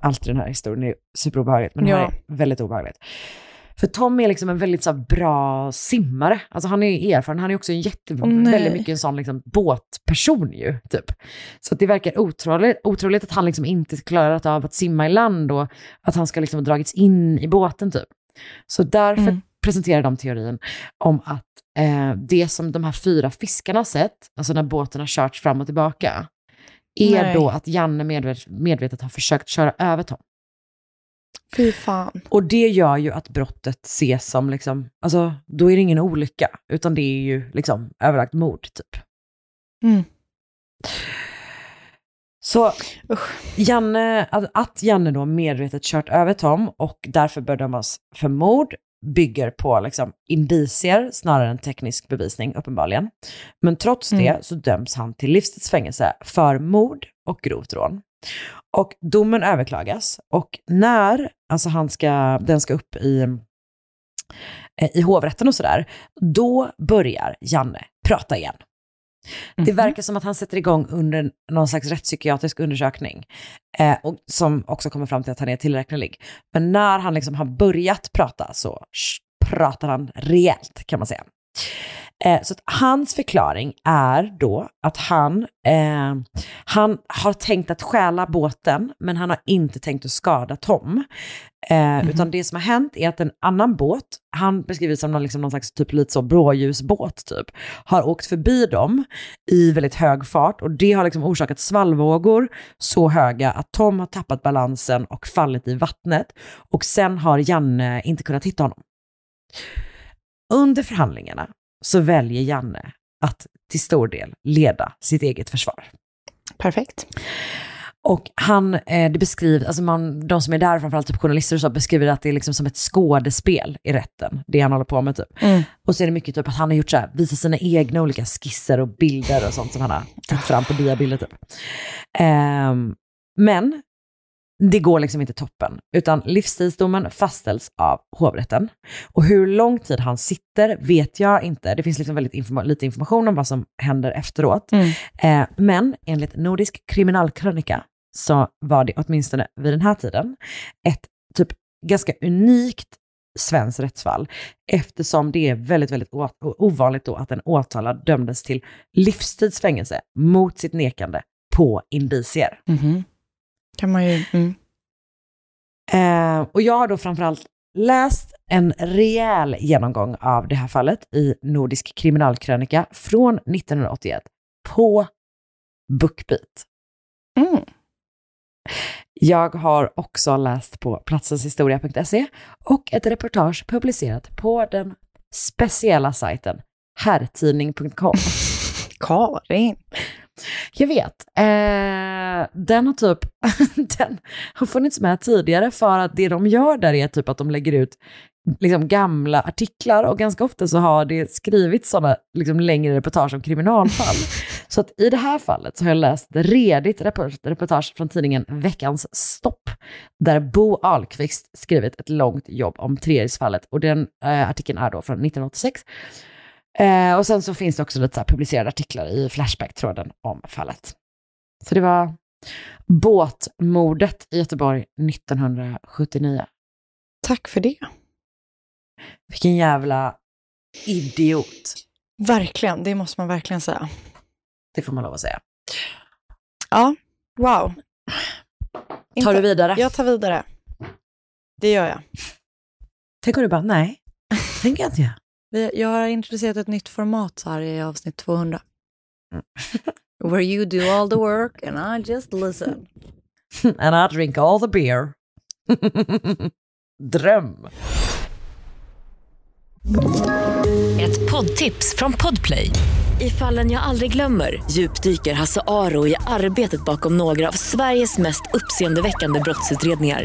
alltid den här historien är superobehagligt, men det här Ja. är väldigt obehagligt. För Tom är liksom en väldigt så bra simmare. Alltså han är erfaren, han är också en jätte, nej. väldigt mycket en sån liksom, båtperson ju, typ. Så det verkar otroligt, otroligt att han liksom inte klarat av att simma i land och att han ska liksom ha dragits in i båten typ. Så därför Mm. presenterar de teorin om att eh, det som de här fyra fiskarna sett, alltså när båten har körts fram och tillbaka, är Nej. då att Janne medvetet, medvetet har försökt köra över Tom. Fy fan. Och det gör ju att brottet ses som, liksom, alltså då är det ingen olycka, utan det är ju liksom överlagt mord typ. Mm. Så Usch. Janne, att, att Janne då medvetet kört över Tom och därför bör dömas för mord bygger på liksom indicier snarare än teknisk bevisning uppenbarligen. Men trots Mm. det så döms han till livstidsfängelse för mord och grovt rån. Och domen överklagas och när alltså han ska, den ska upp i, eh, i hovrätten och sådär, då börjar Janne prata igen. Det Mhm. verkar som att han sätter igång under någon slags rättspsykiatrisk undersökning, eh, och som också kommer fram till att han är tillräknelig. Men när han liksom har börjat prata så sh, pratar han rejält kan man säga. Eh, så hans förklaring är då att han, eh, han har tänkt att stjäla båten, men han har inte tänkt att skada Tom. Eh, Utan det som har hänt är att en annan båt, han beskriver det som någon, liksom någon slags typ lite så blåljusbåt typ, har åkt förbi dem i väldigt hög fart och det har liksom orsakat svallvågor så höga att Tom har tappat balansen och fallit i vattnet och sen har Janne inte kunnat hitta honom. Under förhandlingarna så väljer Janne att till stor del leda sitt eget försvar. Perfekt. Och han, eh, det beskrivs, alltså man, de som är där, framförallt typ journalister och så, beskriver att det är liksom som ett skådespel i rätten, det han håller på med typ. Mm. Och så är det mycket typ att han har gjort så här, visat sina egna olika skisser och bilder och sånt som han har tagit fram på diabilder typ. Ehm, men det går liksom inte toppen, utan livstidsdomen fastställs av hovrätten. Och hur lång tid han sitter vet jag inte. Det finns liksom väldigt informa- lite information om vad som händer efteråt. Mm. Eh, men enligt Nordisk kriminalkrönika så var det åtminstone vid den här tiden ett typ ganska unikt svenskt rättsfall eftersom det är väldigt, väldigt ovanligt då att en åtalad dömdes till livstidsfängelse mot sitt nekande på indicier. Mhm. Kan man ju... Mm. Eh, och jag har då framförallt läst en rejäl genomgång av det här fallet i Nordisk kriminalkrönika från 1981 på Bookbeat. Mm. Jag har också läst på platsenshistoria.se och ett reportage publicerat på den speciella sajten herrtidning.com. Karin. Jag vet. Eh, den har typ, den har funnits med tidigare för att det de gör där är typ att de lägger ut liksom gamla artiklar och ganska ofta så har det skrivits sådana liksom längre reportage om kriminalfall. så att i det här fallet så har jag läst redigt report- reportage från tidningen Veckans Stopp där Bo Ahlqvist skrivit ett långt jobb om Treriksfallet och den eh, artikeln är då från 1986. Eh, och sen så finns det också lite så publicerade artiklar i Flashback-tråden om fallet. Så det var båtmordet i Göteborg 1979. Tack för det. Vilken jävla idiot. Verkligen, det måste man verkligen säga. Det får man lov att säga. Ja, wow. Tar du vidare? Jag tar vidare. Det gör jag. Tänk om du bara, nej, tänker jag inte göra. Vi- Jag har introducerat ett nytt format så här i avsnitt 200. Where you do all the work and I just listen. And I drink all the beer. Dröm. Ett poddtips från Podplay. I fallen jag aldrig glömmer djupdyker Hasse Aro i arbetet bakom några av Sveriges mest uppseendeväckande brottsutredningar.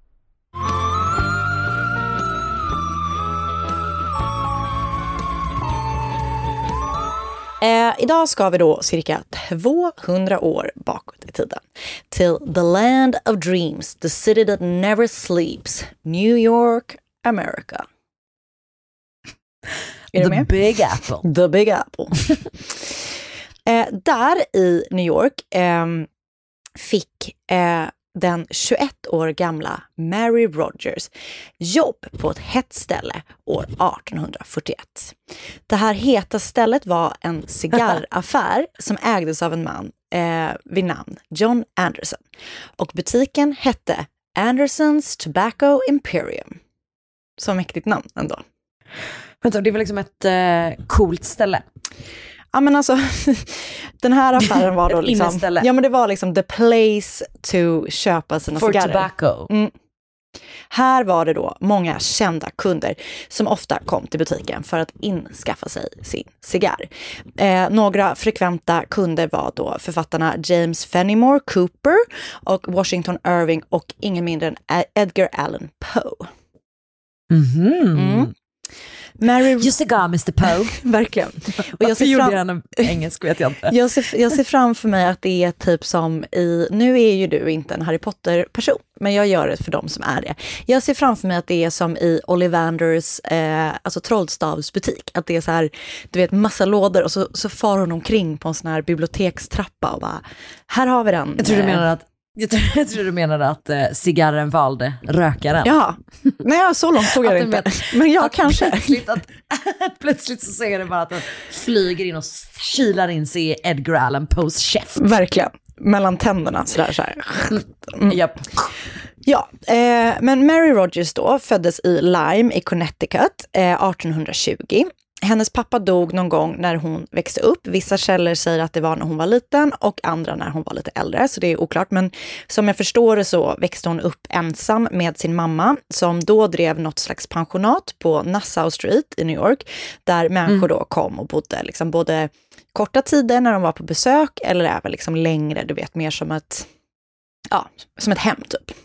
Eh, idag ska vi då cirka 200 år bakåt i tiden. Till the land of dreams, the city that never sleeps, New York, America. Är The? Big Apple. The Big Apple. eh, där i New York ehm, fick eh, den 21 år gamla Mary Rogers jobb på ett hett ställe år 1841. Det här heta stället var en cigarraffär som ägdes av en man eh, vid namn John Anderson. Och butiken hette Andersons Tobacco Imperium. Så mäktigt namn ändå. Vänta, det var liksom ett eh, coolt ställe. Ja men alltså, den här affären var då liksom, ja men det var liksom the place to köpa sina For cigarrer. tobacco. Mm. Här var det då många kända kunder som ofta kom till butiken för att inskaffa sig sin cigarr. Eh, några frekventa kunder var då författarna James Fenimore Cooper och Washington Irving och ingen mindre än Edgar Allan Poe. Mhm. Mm. Mary, Your cigar Mr Poe. verkligen. Och jag ser, gjorde fram, jag en engelsk vet jag inte. jag, ser, jag ser framför mig att det är typ som i, nu är ju du inte en Harry Potter-person, men jag gör det för de som är det. Jag ser framför mig att det är som i Ollivanders, eh, alltså trollstavsbutik, att det är så här, du vet massa lådor och så, så far hon omkring på en sån här bibliotekstrappa och bara, här har vi den. Jag tror du Eh, menar att jag tror, jag tror du menade att eh, cigarren valde rökaren. Ja, nej så långt tog jag det Att inte. men- Men ja, Att kanske. Plötsligt, att, plötsligt så ser det bara att den flyger in och kilar in sig i Edgar Allan Poes käft. Verkligen. Mellan tänderna sådär så här. Mm. Japp. Ja, eh, men Mary Rogers då föddes i Lyme i Connecticut eh, 1820. Hennes pappa dog någon gång när hon växte upp. Vissa källor säger att det var när hon var liten och andra när hon var lite äldre, så det är oklart. Men som jag förstår det så växte hon upp ensam med sin mamma som då drev något slags pensionat på Nassau Street i New York, där människor då kom och bodde liksom både korta tider när de var på besök eller även liksom längre, du vet, mer som ett, ja, som ett hem typ.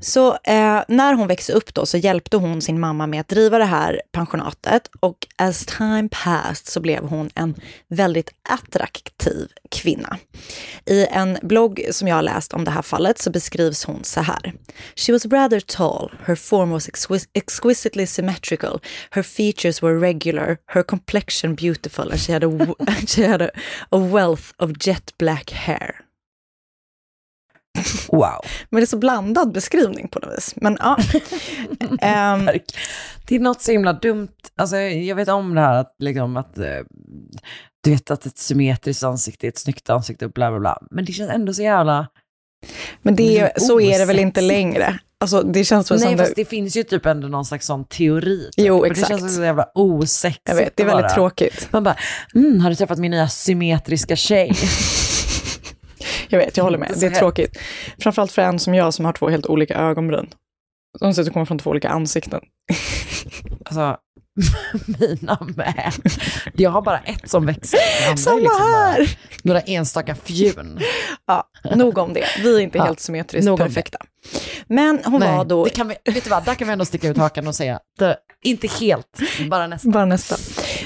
Så eh, när hon växte upp då så hjälpte hon sin mamma med att driva det här pensionatet och as time passed så blev hon en väldigt attraktiv kvinna. I en blogg som jag har läst om det här fallet så beskrivs hon så här. She was rather tall, her form was exquis- exquisitely symmetrical, her features were regular, her complexion beautiful and she had a, she had a, a wealth of jet black hair. Wow. Men det är så blandad beskrivning på något vis. Men ja. Ehm, Det är något så himla dumt, alltså jag vet om det här att, liksom, att eh, du vet att ett symmetriskt ansikte är ett snyggt ansikte och bla bla bla. Men det känns ändå så jävla... men det är, så är det väl inte längre. Alltså det känns väl Nej som fast det, det finns ju typ ändå någon slags sån teori. Typ. Jo, Men exakt. Det känns så jävla osexigt. jag vet, det är väldigt vara. tråkigt. Man bara, mm, har du träffat min nya symmetriska tjej? Jag vet, jag håller med. Det är tråkigt. Framförallt för en som jag som har två helt olika ögonbryn. De ser ut att komma från två olika ansikten. alltså, mina med. Jag har bara ett som växer. Samma liksom här! Några enstaka fjun. Ja, nog om det. Vi är inte Ja, helt symmetriskt nog perfekta. Men hon var då... det kan vi, vet du vad, där kan vi ändå sticka ut hakan och säga, det, inte helt, bara nästan. Bara nästa.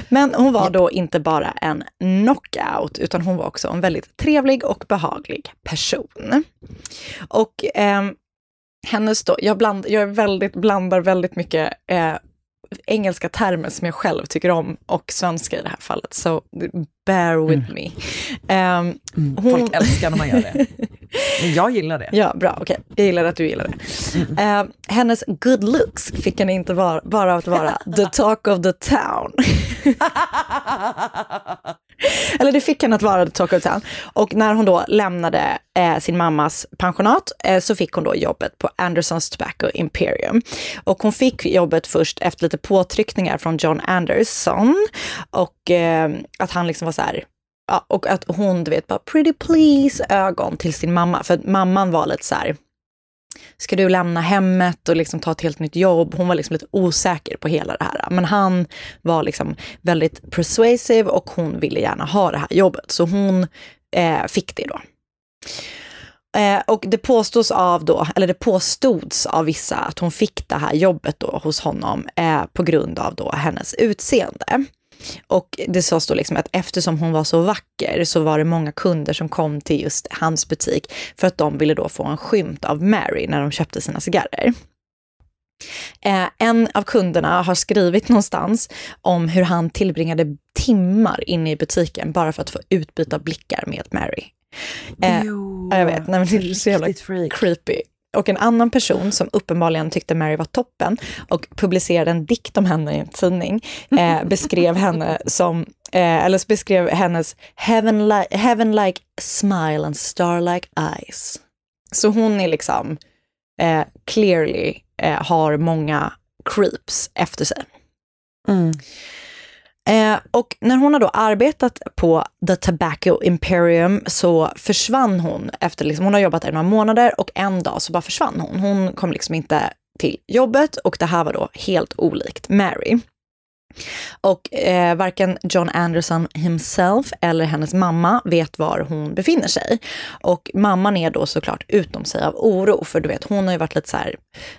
Men hon var då inte bara en knockout, utan hon var också en väldigt trevlig och behaglig person. Och ehm, hennes då, jag, bland, jag är väldigt, blandar väldigt mycket eh, engelska termer som jag själv tycker om och svenska i det här fallet. Så bear with me. Ehm, Mm, hon- Folk älskar när man gör det. Men jag gillar det. Ja, bra. Okej, jag gillar att du gillar det. Eh, hennes good looks fick henne inte vara, bara att vara the talk of the town. Eller det fick henne att vara talk of town. Och när hon då lämnade eh, sin mammas pensionat eh, så fick hon då jobbet på Andersons Tobacco Imperium. Och hon fick jobbet först efter lite påtryckningar från John Anderson. Och eh, att han liksom var så här, Ja, och att hon, du vet, bara pretty please ögon till sin mamma. För att mamman var lite så här, ska du lämna hemmet och liksom ta ett helt nytt jobb? Hon var liksom lite osäker på hela det här. Men han var liksom väldigt persuasive och hon ville gärna ha det här jobbet. Så hon eh, fick det då. Eh, och det påstås av då, eller det påstods av vissa att hon fick det här jobbet då hos honom eh, på grund av då hennes utseende. Och det sades då liksom att eftersom hon var så vacker så var det många kunder som kom till just hans butik för att de ville då få en skymt av Mary när de köpte sina cigarrer. Eh, en av kunderna har skrivit någonstans om hur han tillbringade timmar inne i butiken bara för att få utbyta blickar med Mary. Eh, ja, jag vet, nej, men det är så jävla freak. creepy. Och en annan person som uppenbarligen tyckte Mary var toppen och publicerade en dikt om henne i en tidning, eh, beskrev henne som, eh, eller beskrev hennes heaven, li- heaven like smile and star like eyes. Så hon är liksom eh, clearly eh, har många creeps efter sig. Mm. Eh, och när hon har då arbetat på The Tobacco Imperium så försvann hon efter, liksom, hon har jobbat där några månader och en dag så bara försvann hon. Hon kom liksom inte till jobbet och det här var då helt olikt Mary. Och eh, varken John Anderson himself eller hennes mamma vet var hon befinner sig. Och mamman är då såklart utom sig av oro, för du vet, hon har ju varit lite så här,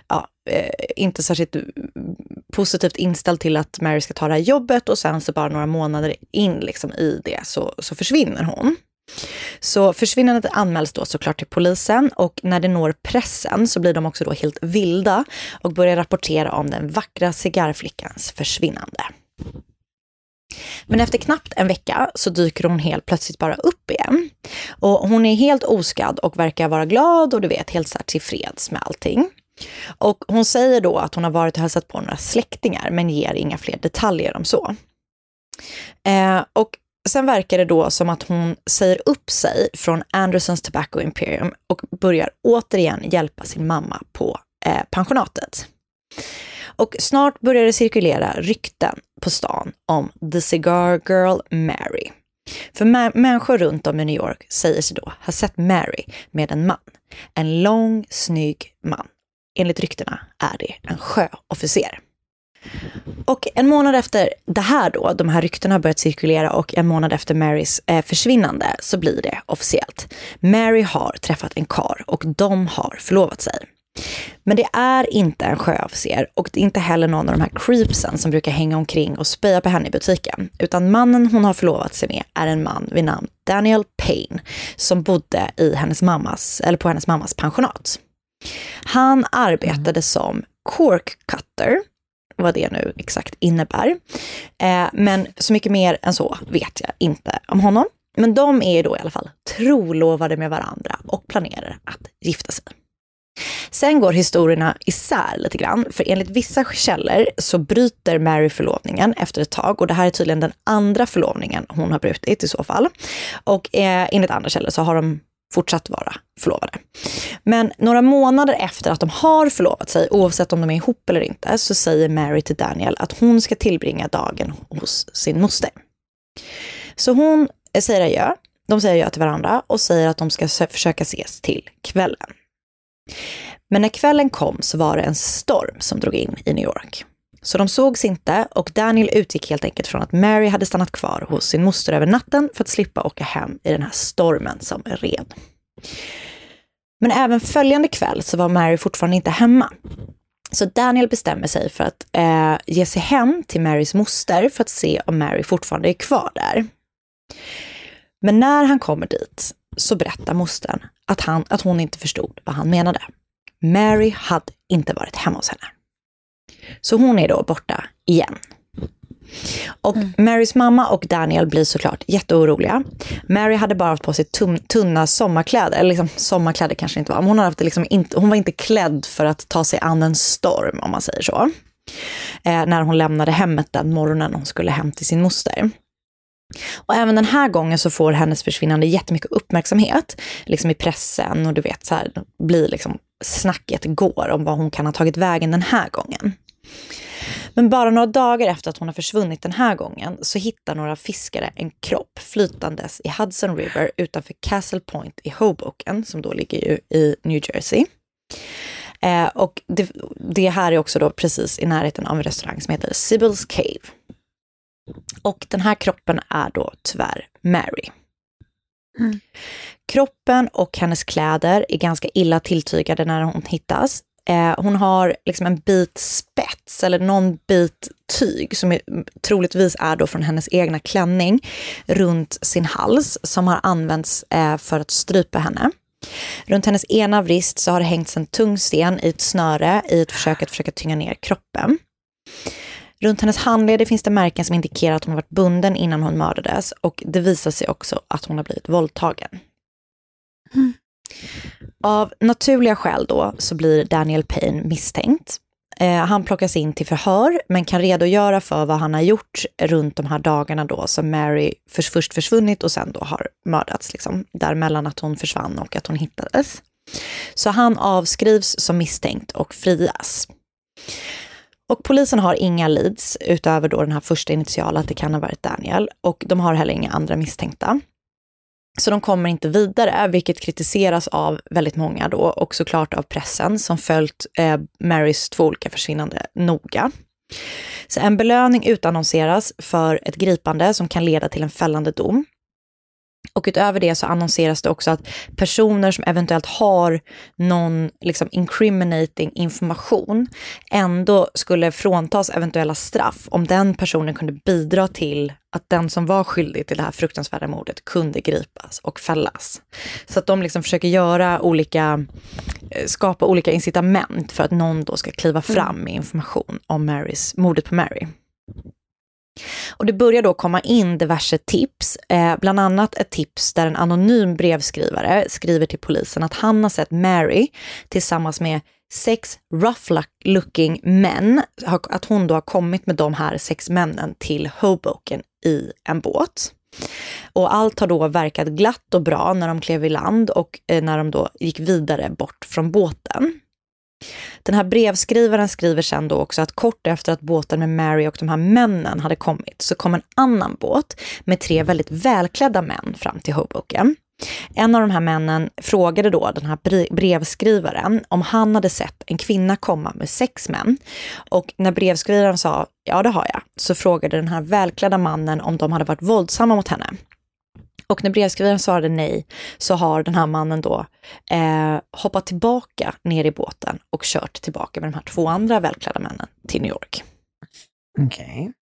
ja, eh, inte särskilt mm, positivt inställd till att Mary ska ta det här jobbet och sen så bara några månader in liksom i det så, så försvinner hon. Så försvinnandet anmäls då såklart till polisen och när det når pressen så blir de också då helt vilda och börjar rapportera om den vackra cigarrflickans försvinnande. Men efter knappt en vecka så dyker hon helt plötsligt bara upp igen. Och hon är helt oskadd och verkar vara glad och du vet helt så här tillfreds med allting. Och hon säger då att hon har varit och hälsat på några släktingar men ger inga fler detaljer om så. Eh, och sen verkar det då som att hon säger upp sig från Andersons Tobacco Imperium och börjar återigen hjälpa sin mamma på eh, pensionatet. Och snart börjar det cirkulera rykten på stan om The Cigar Girl Mary. För människor runt om i New York säger sig då ha sett Mary med en man. En lång, snygg man. Enligt ryktena är det en sjöofficer. Och en månad efter det här då, de här ryktena har börjat cirkulera och en månad efter Marys eh, försvinnande så blir det officiellt. Mary har träffat en kar och de har förlovat sig. Men det är inte en sjöofficer och det är inte heller någon av de här creepsen som brukar hänga omkring och spöa på henne i butiken. Utan mannen hon har förlovat sig med är en man vid namn Daniel Payne som bodde i hennes mammas, eller på hennes mammas pensionat. Han arbetade som cork cutter, vad det nu exakt innebär. Eh, men så mycket mer än så vet jag inte om honom. Men de är ju då i alla fall trolovade med varandra och planerar att gifta sig. Sen går historierna isär lite grann, för enligt vissa källor så bryter Mary förlovningen efter ett tag och det här är tydligen den andra förlovningen hon har brutit i så fall. Och eh, enligt andra källor så har de fortsatt vara förlovade. Men några månader efter att de har förlovat sig, oavsett om de är ihop eller inte, så säger Mary till Daniel att hon ska tillbringa dagen hos sin moster. Så hon säger adjö, de säger adjö till varandra och säger att de ska försöka ses till kvällen. Men när kvällen kom så var det en storm som drog in i New York. Så de sågs inte och Daniel utgick helt enkelt från att Mary hade stannat kvar hos sin moster över natten för att slippa åka hem i den här stormen som red. Men även följande kväll så var Mary fortfarande inte hemma. Så Daniel bestämmer sig för att eh, ge sig hem till Marys moster för att se om Mary fortfarande är kvar där. Men när han kommer dit så berättar mostern att, han, att hon inte förstod vad han menade. Mary hade inte varit hemma hos henne. Så hon är då borta igen. Och mm. Marys mamma och Daniel blir såklart jätteoroliga. Mary hade bara haft på sig tunna sommarkläder, eller liksom, sommarkläder kanske inte var, men hon, hade haft liksom inte, hon var inte klädd för att ta sig an en storm om man säger så. Eh, när hon lämnade hemmet den morgonen hon skulle hem till sin moster. Och även den här gången så får hennes försvinnande jättemycket uppmärksamhet, liksom i pressen och du vet så här, blir liksom snacket går om vad hon kan ha tagit vägen den här gången. Men bara några dagar efter att hon har försvunnit den här gången så hittar några fiskare en kropp flytandes i Hudson River utanför Castle Point i Hoboken, som då ligger ju i New Jersey. Eh, och det, det, här är också då precis i närheten av en restaurang som heter Sybil's Cave. Och den här kroppen är då tyvärr Mary. Mm. Kroppen och hennes kläder är ganska illa tilltygade när hon hittas. Eh, hon har liksom en bit spets eller någon bit tyg som är, troligtvis är då från hennes egna klänning runt sin hals som har använts eh, för att strypa henne. Runt hennes ena vrist så har det hängts en tung sten i ett snöre i ett försök att försöka tynga ner kroppen. Runt hennes handleder finns det märken som indikerar att hon varit bunden innan hon mördades och det visar sig också att hon har blivit våldtagen. Mm. Av naturliga skäl då så blir Daniel Payne misstänkt. Eh, han plockas in till förhör men kan redogöra för vad han har gjort runt de här dagarna då som Mary för, först försvunnit och sen då har mördats. Liksom, däremellan att hon försvann och att hon hittades. Så han avskrivs som misstänkt och frias. Och polisen har inga leads utöver då den här första initiala att det kan ha varit Daniel och de har heller inga andra misstänkta. Så de kommer inte vidare, vilket kritiseras av väldigt många då och såklart av pressen som följt eh, Marys två olika försvinnande noga. Så en belöning utannonseras för ett gripande som kan leda till en fällande dom. Och utöver det så annonseras det också att personer som eventuellt har någon liksom incriminating information ändå skulle fråntas eventuella straff om den personen kunde bidra till att den som var skyldig till det här fruktansvärda mordet kunde gripas och fällas. Så att de liksom försöker göra olika, eh, skapa olika incitament för att någon då ska kliva fram med information om Marys, mordet på Mary. Och det börjar då komma in diverse tips, eh, bland annat ett tips där en anonym brevskrivare skriver till polisen att han har sett Mary tillsammans med sex rough-looking män, att hon då har kommit med de här sex männen till Hoboken i en båt. Och allt har då verkat glatt och bra när de klev i land och eh, när de då gick vidare bort från båten. Den här brevskrivaren skriver sen då också att kort efter att båten med Mary och de här männen hade kommit så kom en annan båt med tre väldigt välklädda män fram till Hoboken. En av de här männen frågade då den här brevskrivaren om han hade sett en kvinna komma med sex män. Och när brevskrivaren sa ja det har jag, så frågade den här välklädda mannen om de hade varit våldsamma mot henne. Och när brevskrivaren svarade nej så har den här mannen då eh, hoppat tillbaka ner i båten och kört tillbaka med de här två andra välklädda männen till New York. Okej. Okay.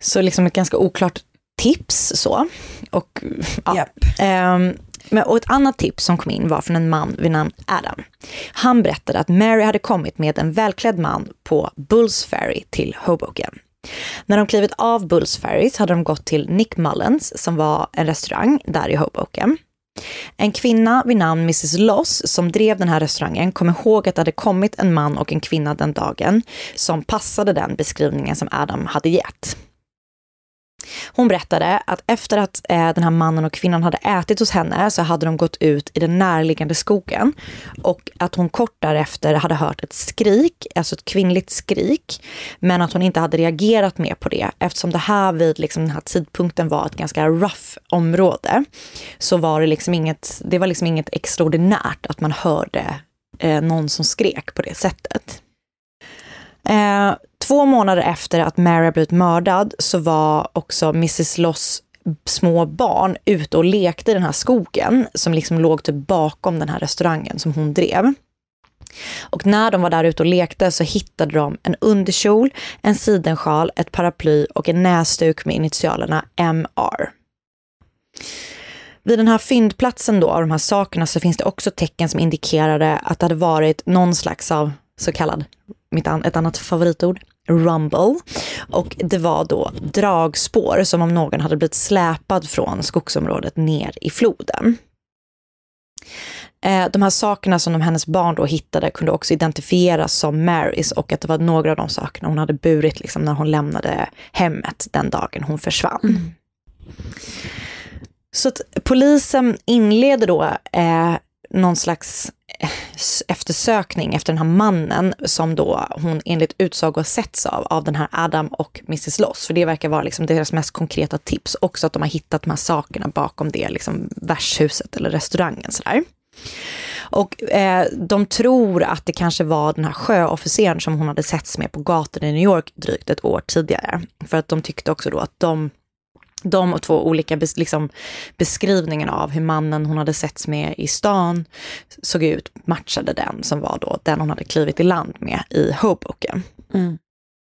Så liksom ett ganska oklart tips så. Och, ja. Yep. Eh, men, och ett annat tips som kom in var från en man vid namn Adam. Han berättade att Mary hade kommit med en välklädd man på Bulls Ferry till Hoboken. När de klivit av Bulls Ferries hade de gått till Nick Mullens som var en restaurang där i Hoboken. En kvinna vid namn Mrs Loss som drev den här restaurangen kom ihåg att det hade kommit en man och en kvinna den dagen som passade den beskrivningen som Adam hade gett. Hon berättade att efter att eh, den här mannen och kvinnan hade ätit hos henne så hade de gått ut i den närliggande skogen och att hon kort därefter hade hört ett skrik, alltså ett kvinnligt skrik, men att hon inte hade reagerat mer på det eftersom det här vid liksom, den här tidpunkten var ett ganska rough område. Så var det liksom inget, det var liksom inget extraordinärt att man hörde eh, någon som skrek på det sättet. Eh, två månader efter att Mary blivit mördad så var också Mrs Loss små barn ute och lekte i den här skogen som liksom låg typ bakom den här restaurangen som hon drev. Och när de var där ute och lekte så hittade de en underkjol, en sidensjal, ett paraply och en näsduk med initialerna MR. Vid den här fyndplatsen då av de här sakerna så finns det också tecken som indikerade att det hade varit någon slags av så kallad, mitt an, ett annat favoritord, rumble. Och det var då dragspår som om någon hade blivit släpad från skogsområdet ner i floden. Eh, de här sakerna som de hennes barn då hittade kunde också identifieras som Marys och att det var några av de sakerna hon hade burit liksom när hon lämnade hemmet den dagen hon försvann. Mm. Så att polisen inleder då eh, någon slags eh, eftersökning efter den här mannen som då hon enligt utsago har setts av, av den här Adam och Mrs Loss. För det verkar vara liksom deras mest konkreta tips. Också att de har hittat de här sakerna bakom det liksom värdshuset eller restaurangen sådär. Och eh, de tror att det kanske var den här sjöofficeren som hon hade setts med på gatorna i New York drygt ett år tidigare. För att de tyckte också då att de de och två olika bes, liksom, beskrivningar av hur mannen hon hade setts med i stan såg ut matchade den som var då den hon hade klivit i land med i Hoboken. Mm.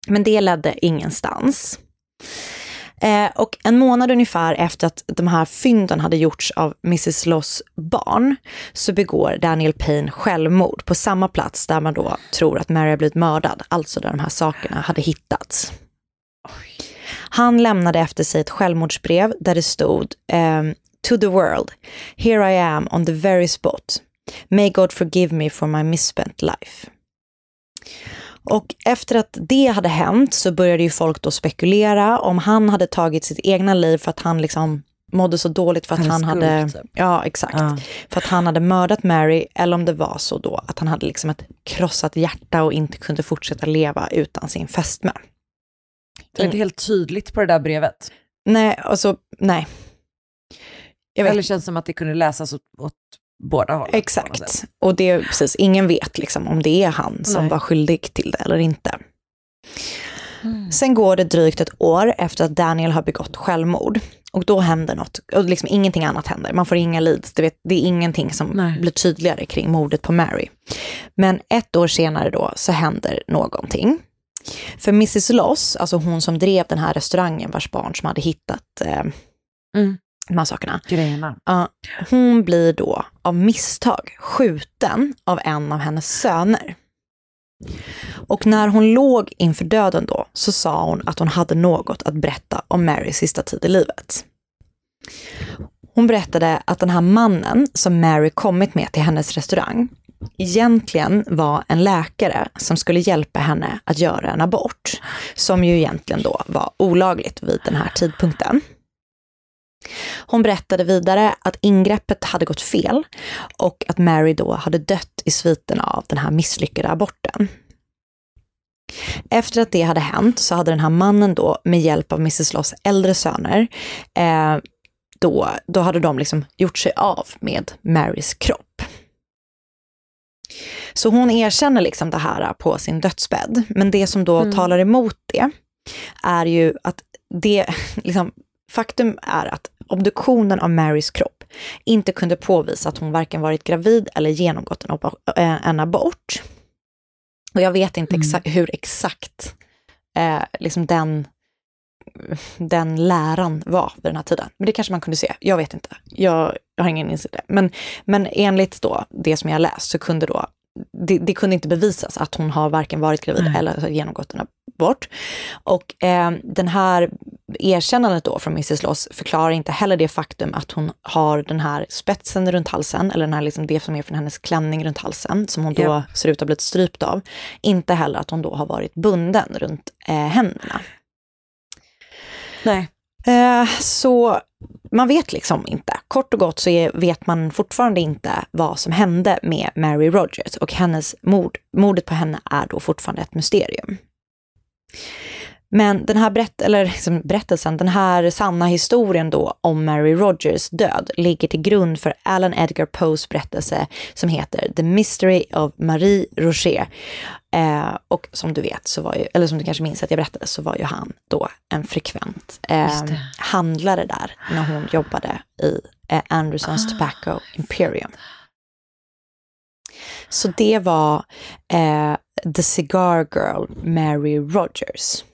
Men det ledde ingenstans. Eh, och en månad ungefär efter att de här fynden hade gjorts av Mrs Loss barn så begår Daniel Payne självmord på samma plats där man då tror att Mary har blivit mördad, alltså där de här sakerna hade hittats. Han lämnade efter sig ett självmordsbrev där det stod um, To the world, here I am on the very spot. May God forgive me for my misspent life. Och efter att det hade hänt så började ju folk då spekulera om han hade tagit sitt egna liv för att han liksom mådde så dåligt för att han, han hade, typ. ja exakt, ja. för att han hade mördat Mary eller om det var så då att han hade liksom ett krossat hjärta och inte kunde fortsätta leva utan sin fästmö. Det är inte helt tydligt på det där brevet. Nej, alltså nej. Jag vet. Eller känns som att det kunde läsas åt, åt båda hållen. Exakt. Och det är precis, ingen vet liksom om det är han som nej. var skyldig till det eller inte. Sen går det drygt ett år efter att Daniel har begått självmord. Och då händer något, och liksom ingenting annat händer. Man får inga leads, det, vet, det är ingenting som Nej. blir tydligare kring mordet på Mary. Men ett år senare då så händer någonting. För Mrs Loss, alltså hon som drev den här restaurangen vars barn som hade hittat eh, Mm. de här sakerna. Grejerna. Ja, hon blir då av misstag skjuten av en av hennes söner. Och när hon låg inför döden då så sa hon att hon hade något att berätta om Marys sista tid i livet. Hon berättade att den här mannen som Mary kommit med till hennes restaurang egentligen var en läkare som skulle hjälpa henne att göra en abort, som ju egentligen då var olagligt vid den här tidpunkten. Hon berättade vidare att ingreppet hade gått fel och att Mary då hade dött i sviterna av den här misslyckade aborten. Efter att det hade hänt så hade den här mannen då med hjälp av Mrs Loss äldre söner, eh, då, då hade de liksom gjort sig av med Marys kropp. Så hon erkänner liksom det här på sin dödsbädd. Men det som då talar emot det är ju att det, liksom, faktum är att obduktionen av Marys kropp inte kunde påvisa att hon varken varit gravid eller genomgått en, eh, en abort. Och jag vet inte exa- hur exakt eh, liksom den, den läran var vid den här tiden. Men det kanske man kunde se. Jag vet inte. Jag, jag har ingen insikt i det. Men, men enligt då det som jag läst så kunde då det, det kunde inte bevisas att hon har varken varit gravid Nej. eller har genomgått en abort. Och eh, den här erkännandet då från Mrs Loss förklarar inte heller det faktum att hon har den här spetsen runt halsen, eller den här liksom det som är från hennes klänning runt halsen, som hon då Ja. ser ut att ha blivit strypt av. Inte heller att hon då har varit bunden runt eh, händerna. Nej. Eh, så man vet liksom inte. Kort och gott så är, vet man fortfarande inte vad som hände med Mary Rogers och hennes mord, mordet på henne är då fortfarande ett mysterium. Men den här berätt, eller liksom berättelsen, den här sanna historien då om Mary Rogers död ligger till grund för Alan Edgar Poes berättelse som heter The Mystery of Marie Roger. Eh, och som du vet, så var ju, eller som du kanske minns att jag berättade, så var ju han då en frekvent eh, handlare där när hon jobbade i eh, Andersons Tobacco Imperium. Så det var eh, The Cigar Girl, Mary Rogers.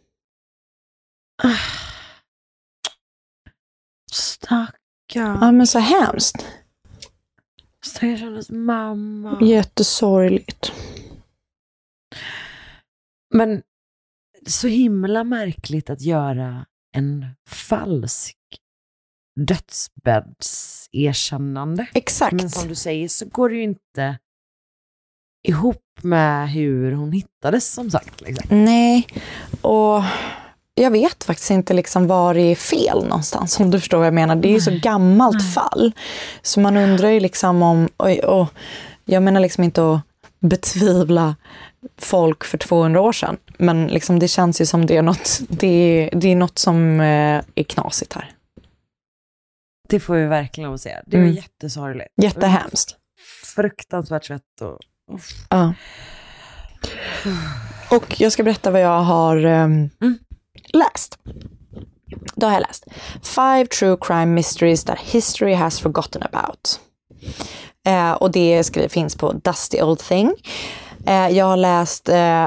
Stackarn. Ja men så hemskt. Stackars hennes mamma. Jättesorgligt. Men så himla märkligt att göra en falsk dödsbäddserkännande. Exakt. Men som du säger så går det ju inte ihop med hur hon hittades som sagt. Liksom. Nej, och jag vet faktiskt inte liksom var det är fel någonstans, om du förstår vad jag menar. Det är ju så gammalt fall. Så man undrar ju liksom om, oj, och jag menar liksom inte att betvivla folk för 200 år sedan, men liksom det känns ju som det är något, det är, det är något som eh, är knasigt här. Det får vi verkligen lov att säga. Det var Mm. jättesorgligt. Jättehemskt. Fruktansvärt svett och... uff. Ja. Och jag ska berätta vad jag har ehm, läst. Då har jag läst. Five true crime mysteries that history has forgotten about. Eh, och det finns på Dusty Old Thing. Eh, jag har läst eh,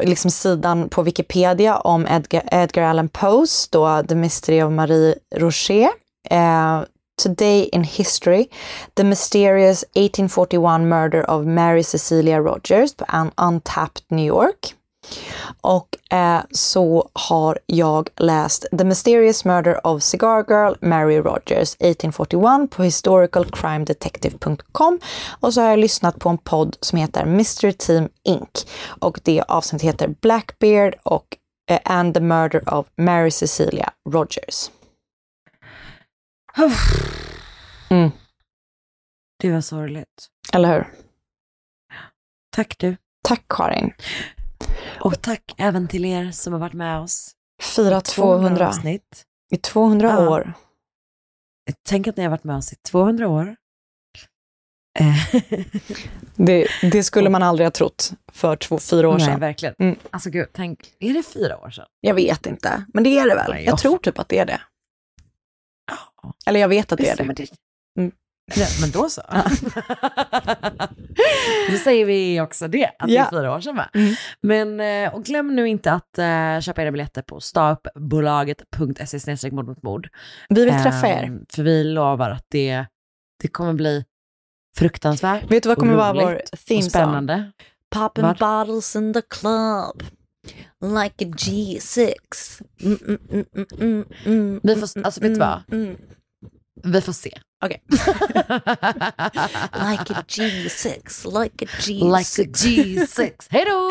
liksom sidan på Wikipedia om Edgar, Edgar Allan Poes, då The Mystery of Marie Rocher. Eh, Today in History, The Mysterious 1841 Murder of Mary Cecilia Rogers på Untapped New York. Och eh, så har jag läst The Mysterious Murder of Cigar Girl Mary Rogers 1841 på historicalcrimedetective.com och så har jag lyssnat på en podd som heter Mystery Team Inc. Och det avsnittet heter Blackbeard och eh, And the Murder of Mary Cecilia Rogers. Mm. Det var sorgligt. Eller hur? Tack du. Tack Karin. Och tack även till er som har varit med oss. Fira 200 avsnitt. i 200 Ja. år. Tänk att ni har varit med oss i 200 år. Eh, Det, det skulle man aldrig ha trott för två, fyra år Nej, sedan. verkligen. Mm. Alltså gud, tänk, är det fyra år sedan? Jag vet inte, men det är det väl? Nej, Jag jag- tror typ att det är det. Eller jag vet att det är det. Det... Mm. Ja, men då så. då säger vi också det, att det Ja. är fyra år sedan va? Mm. Men, eh, och glöm nu inte att eh, köpa era biljetter på stauppbolaget.se mord mot mord. Vi vill träffa er. Ehm, För vi lovar att det, det kommer bli fruktansvärt Vet du vad kommer vara vår theme song? spännande. Popping Vad? bottles in the club like a G6. Mm, mm, mm, mm, mm, mm, Vi får- alltså, vet du vad? Vi får se. Okej. Like a G6, like a G6. like a G6. Hej då!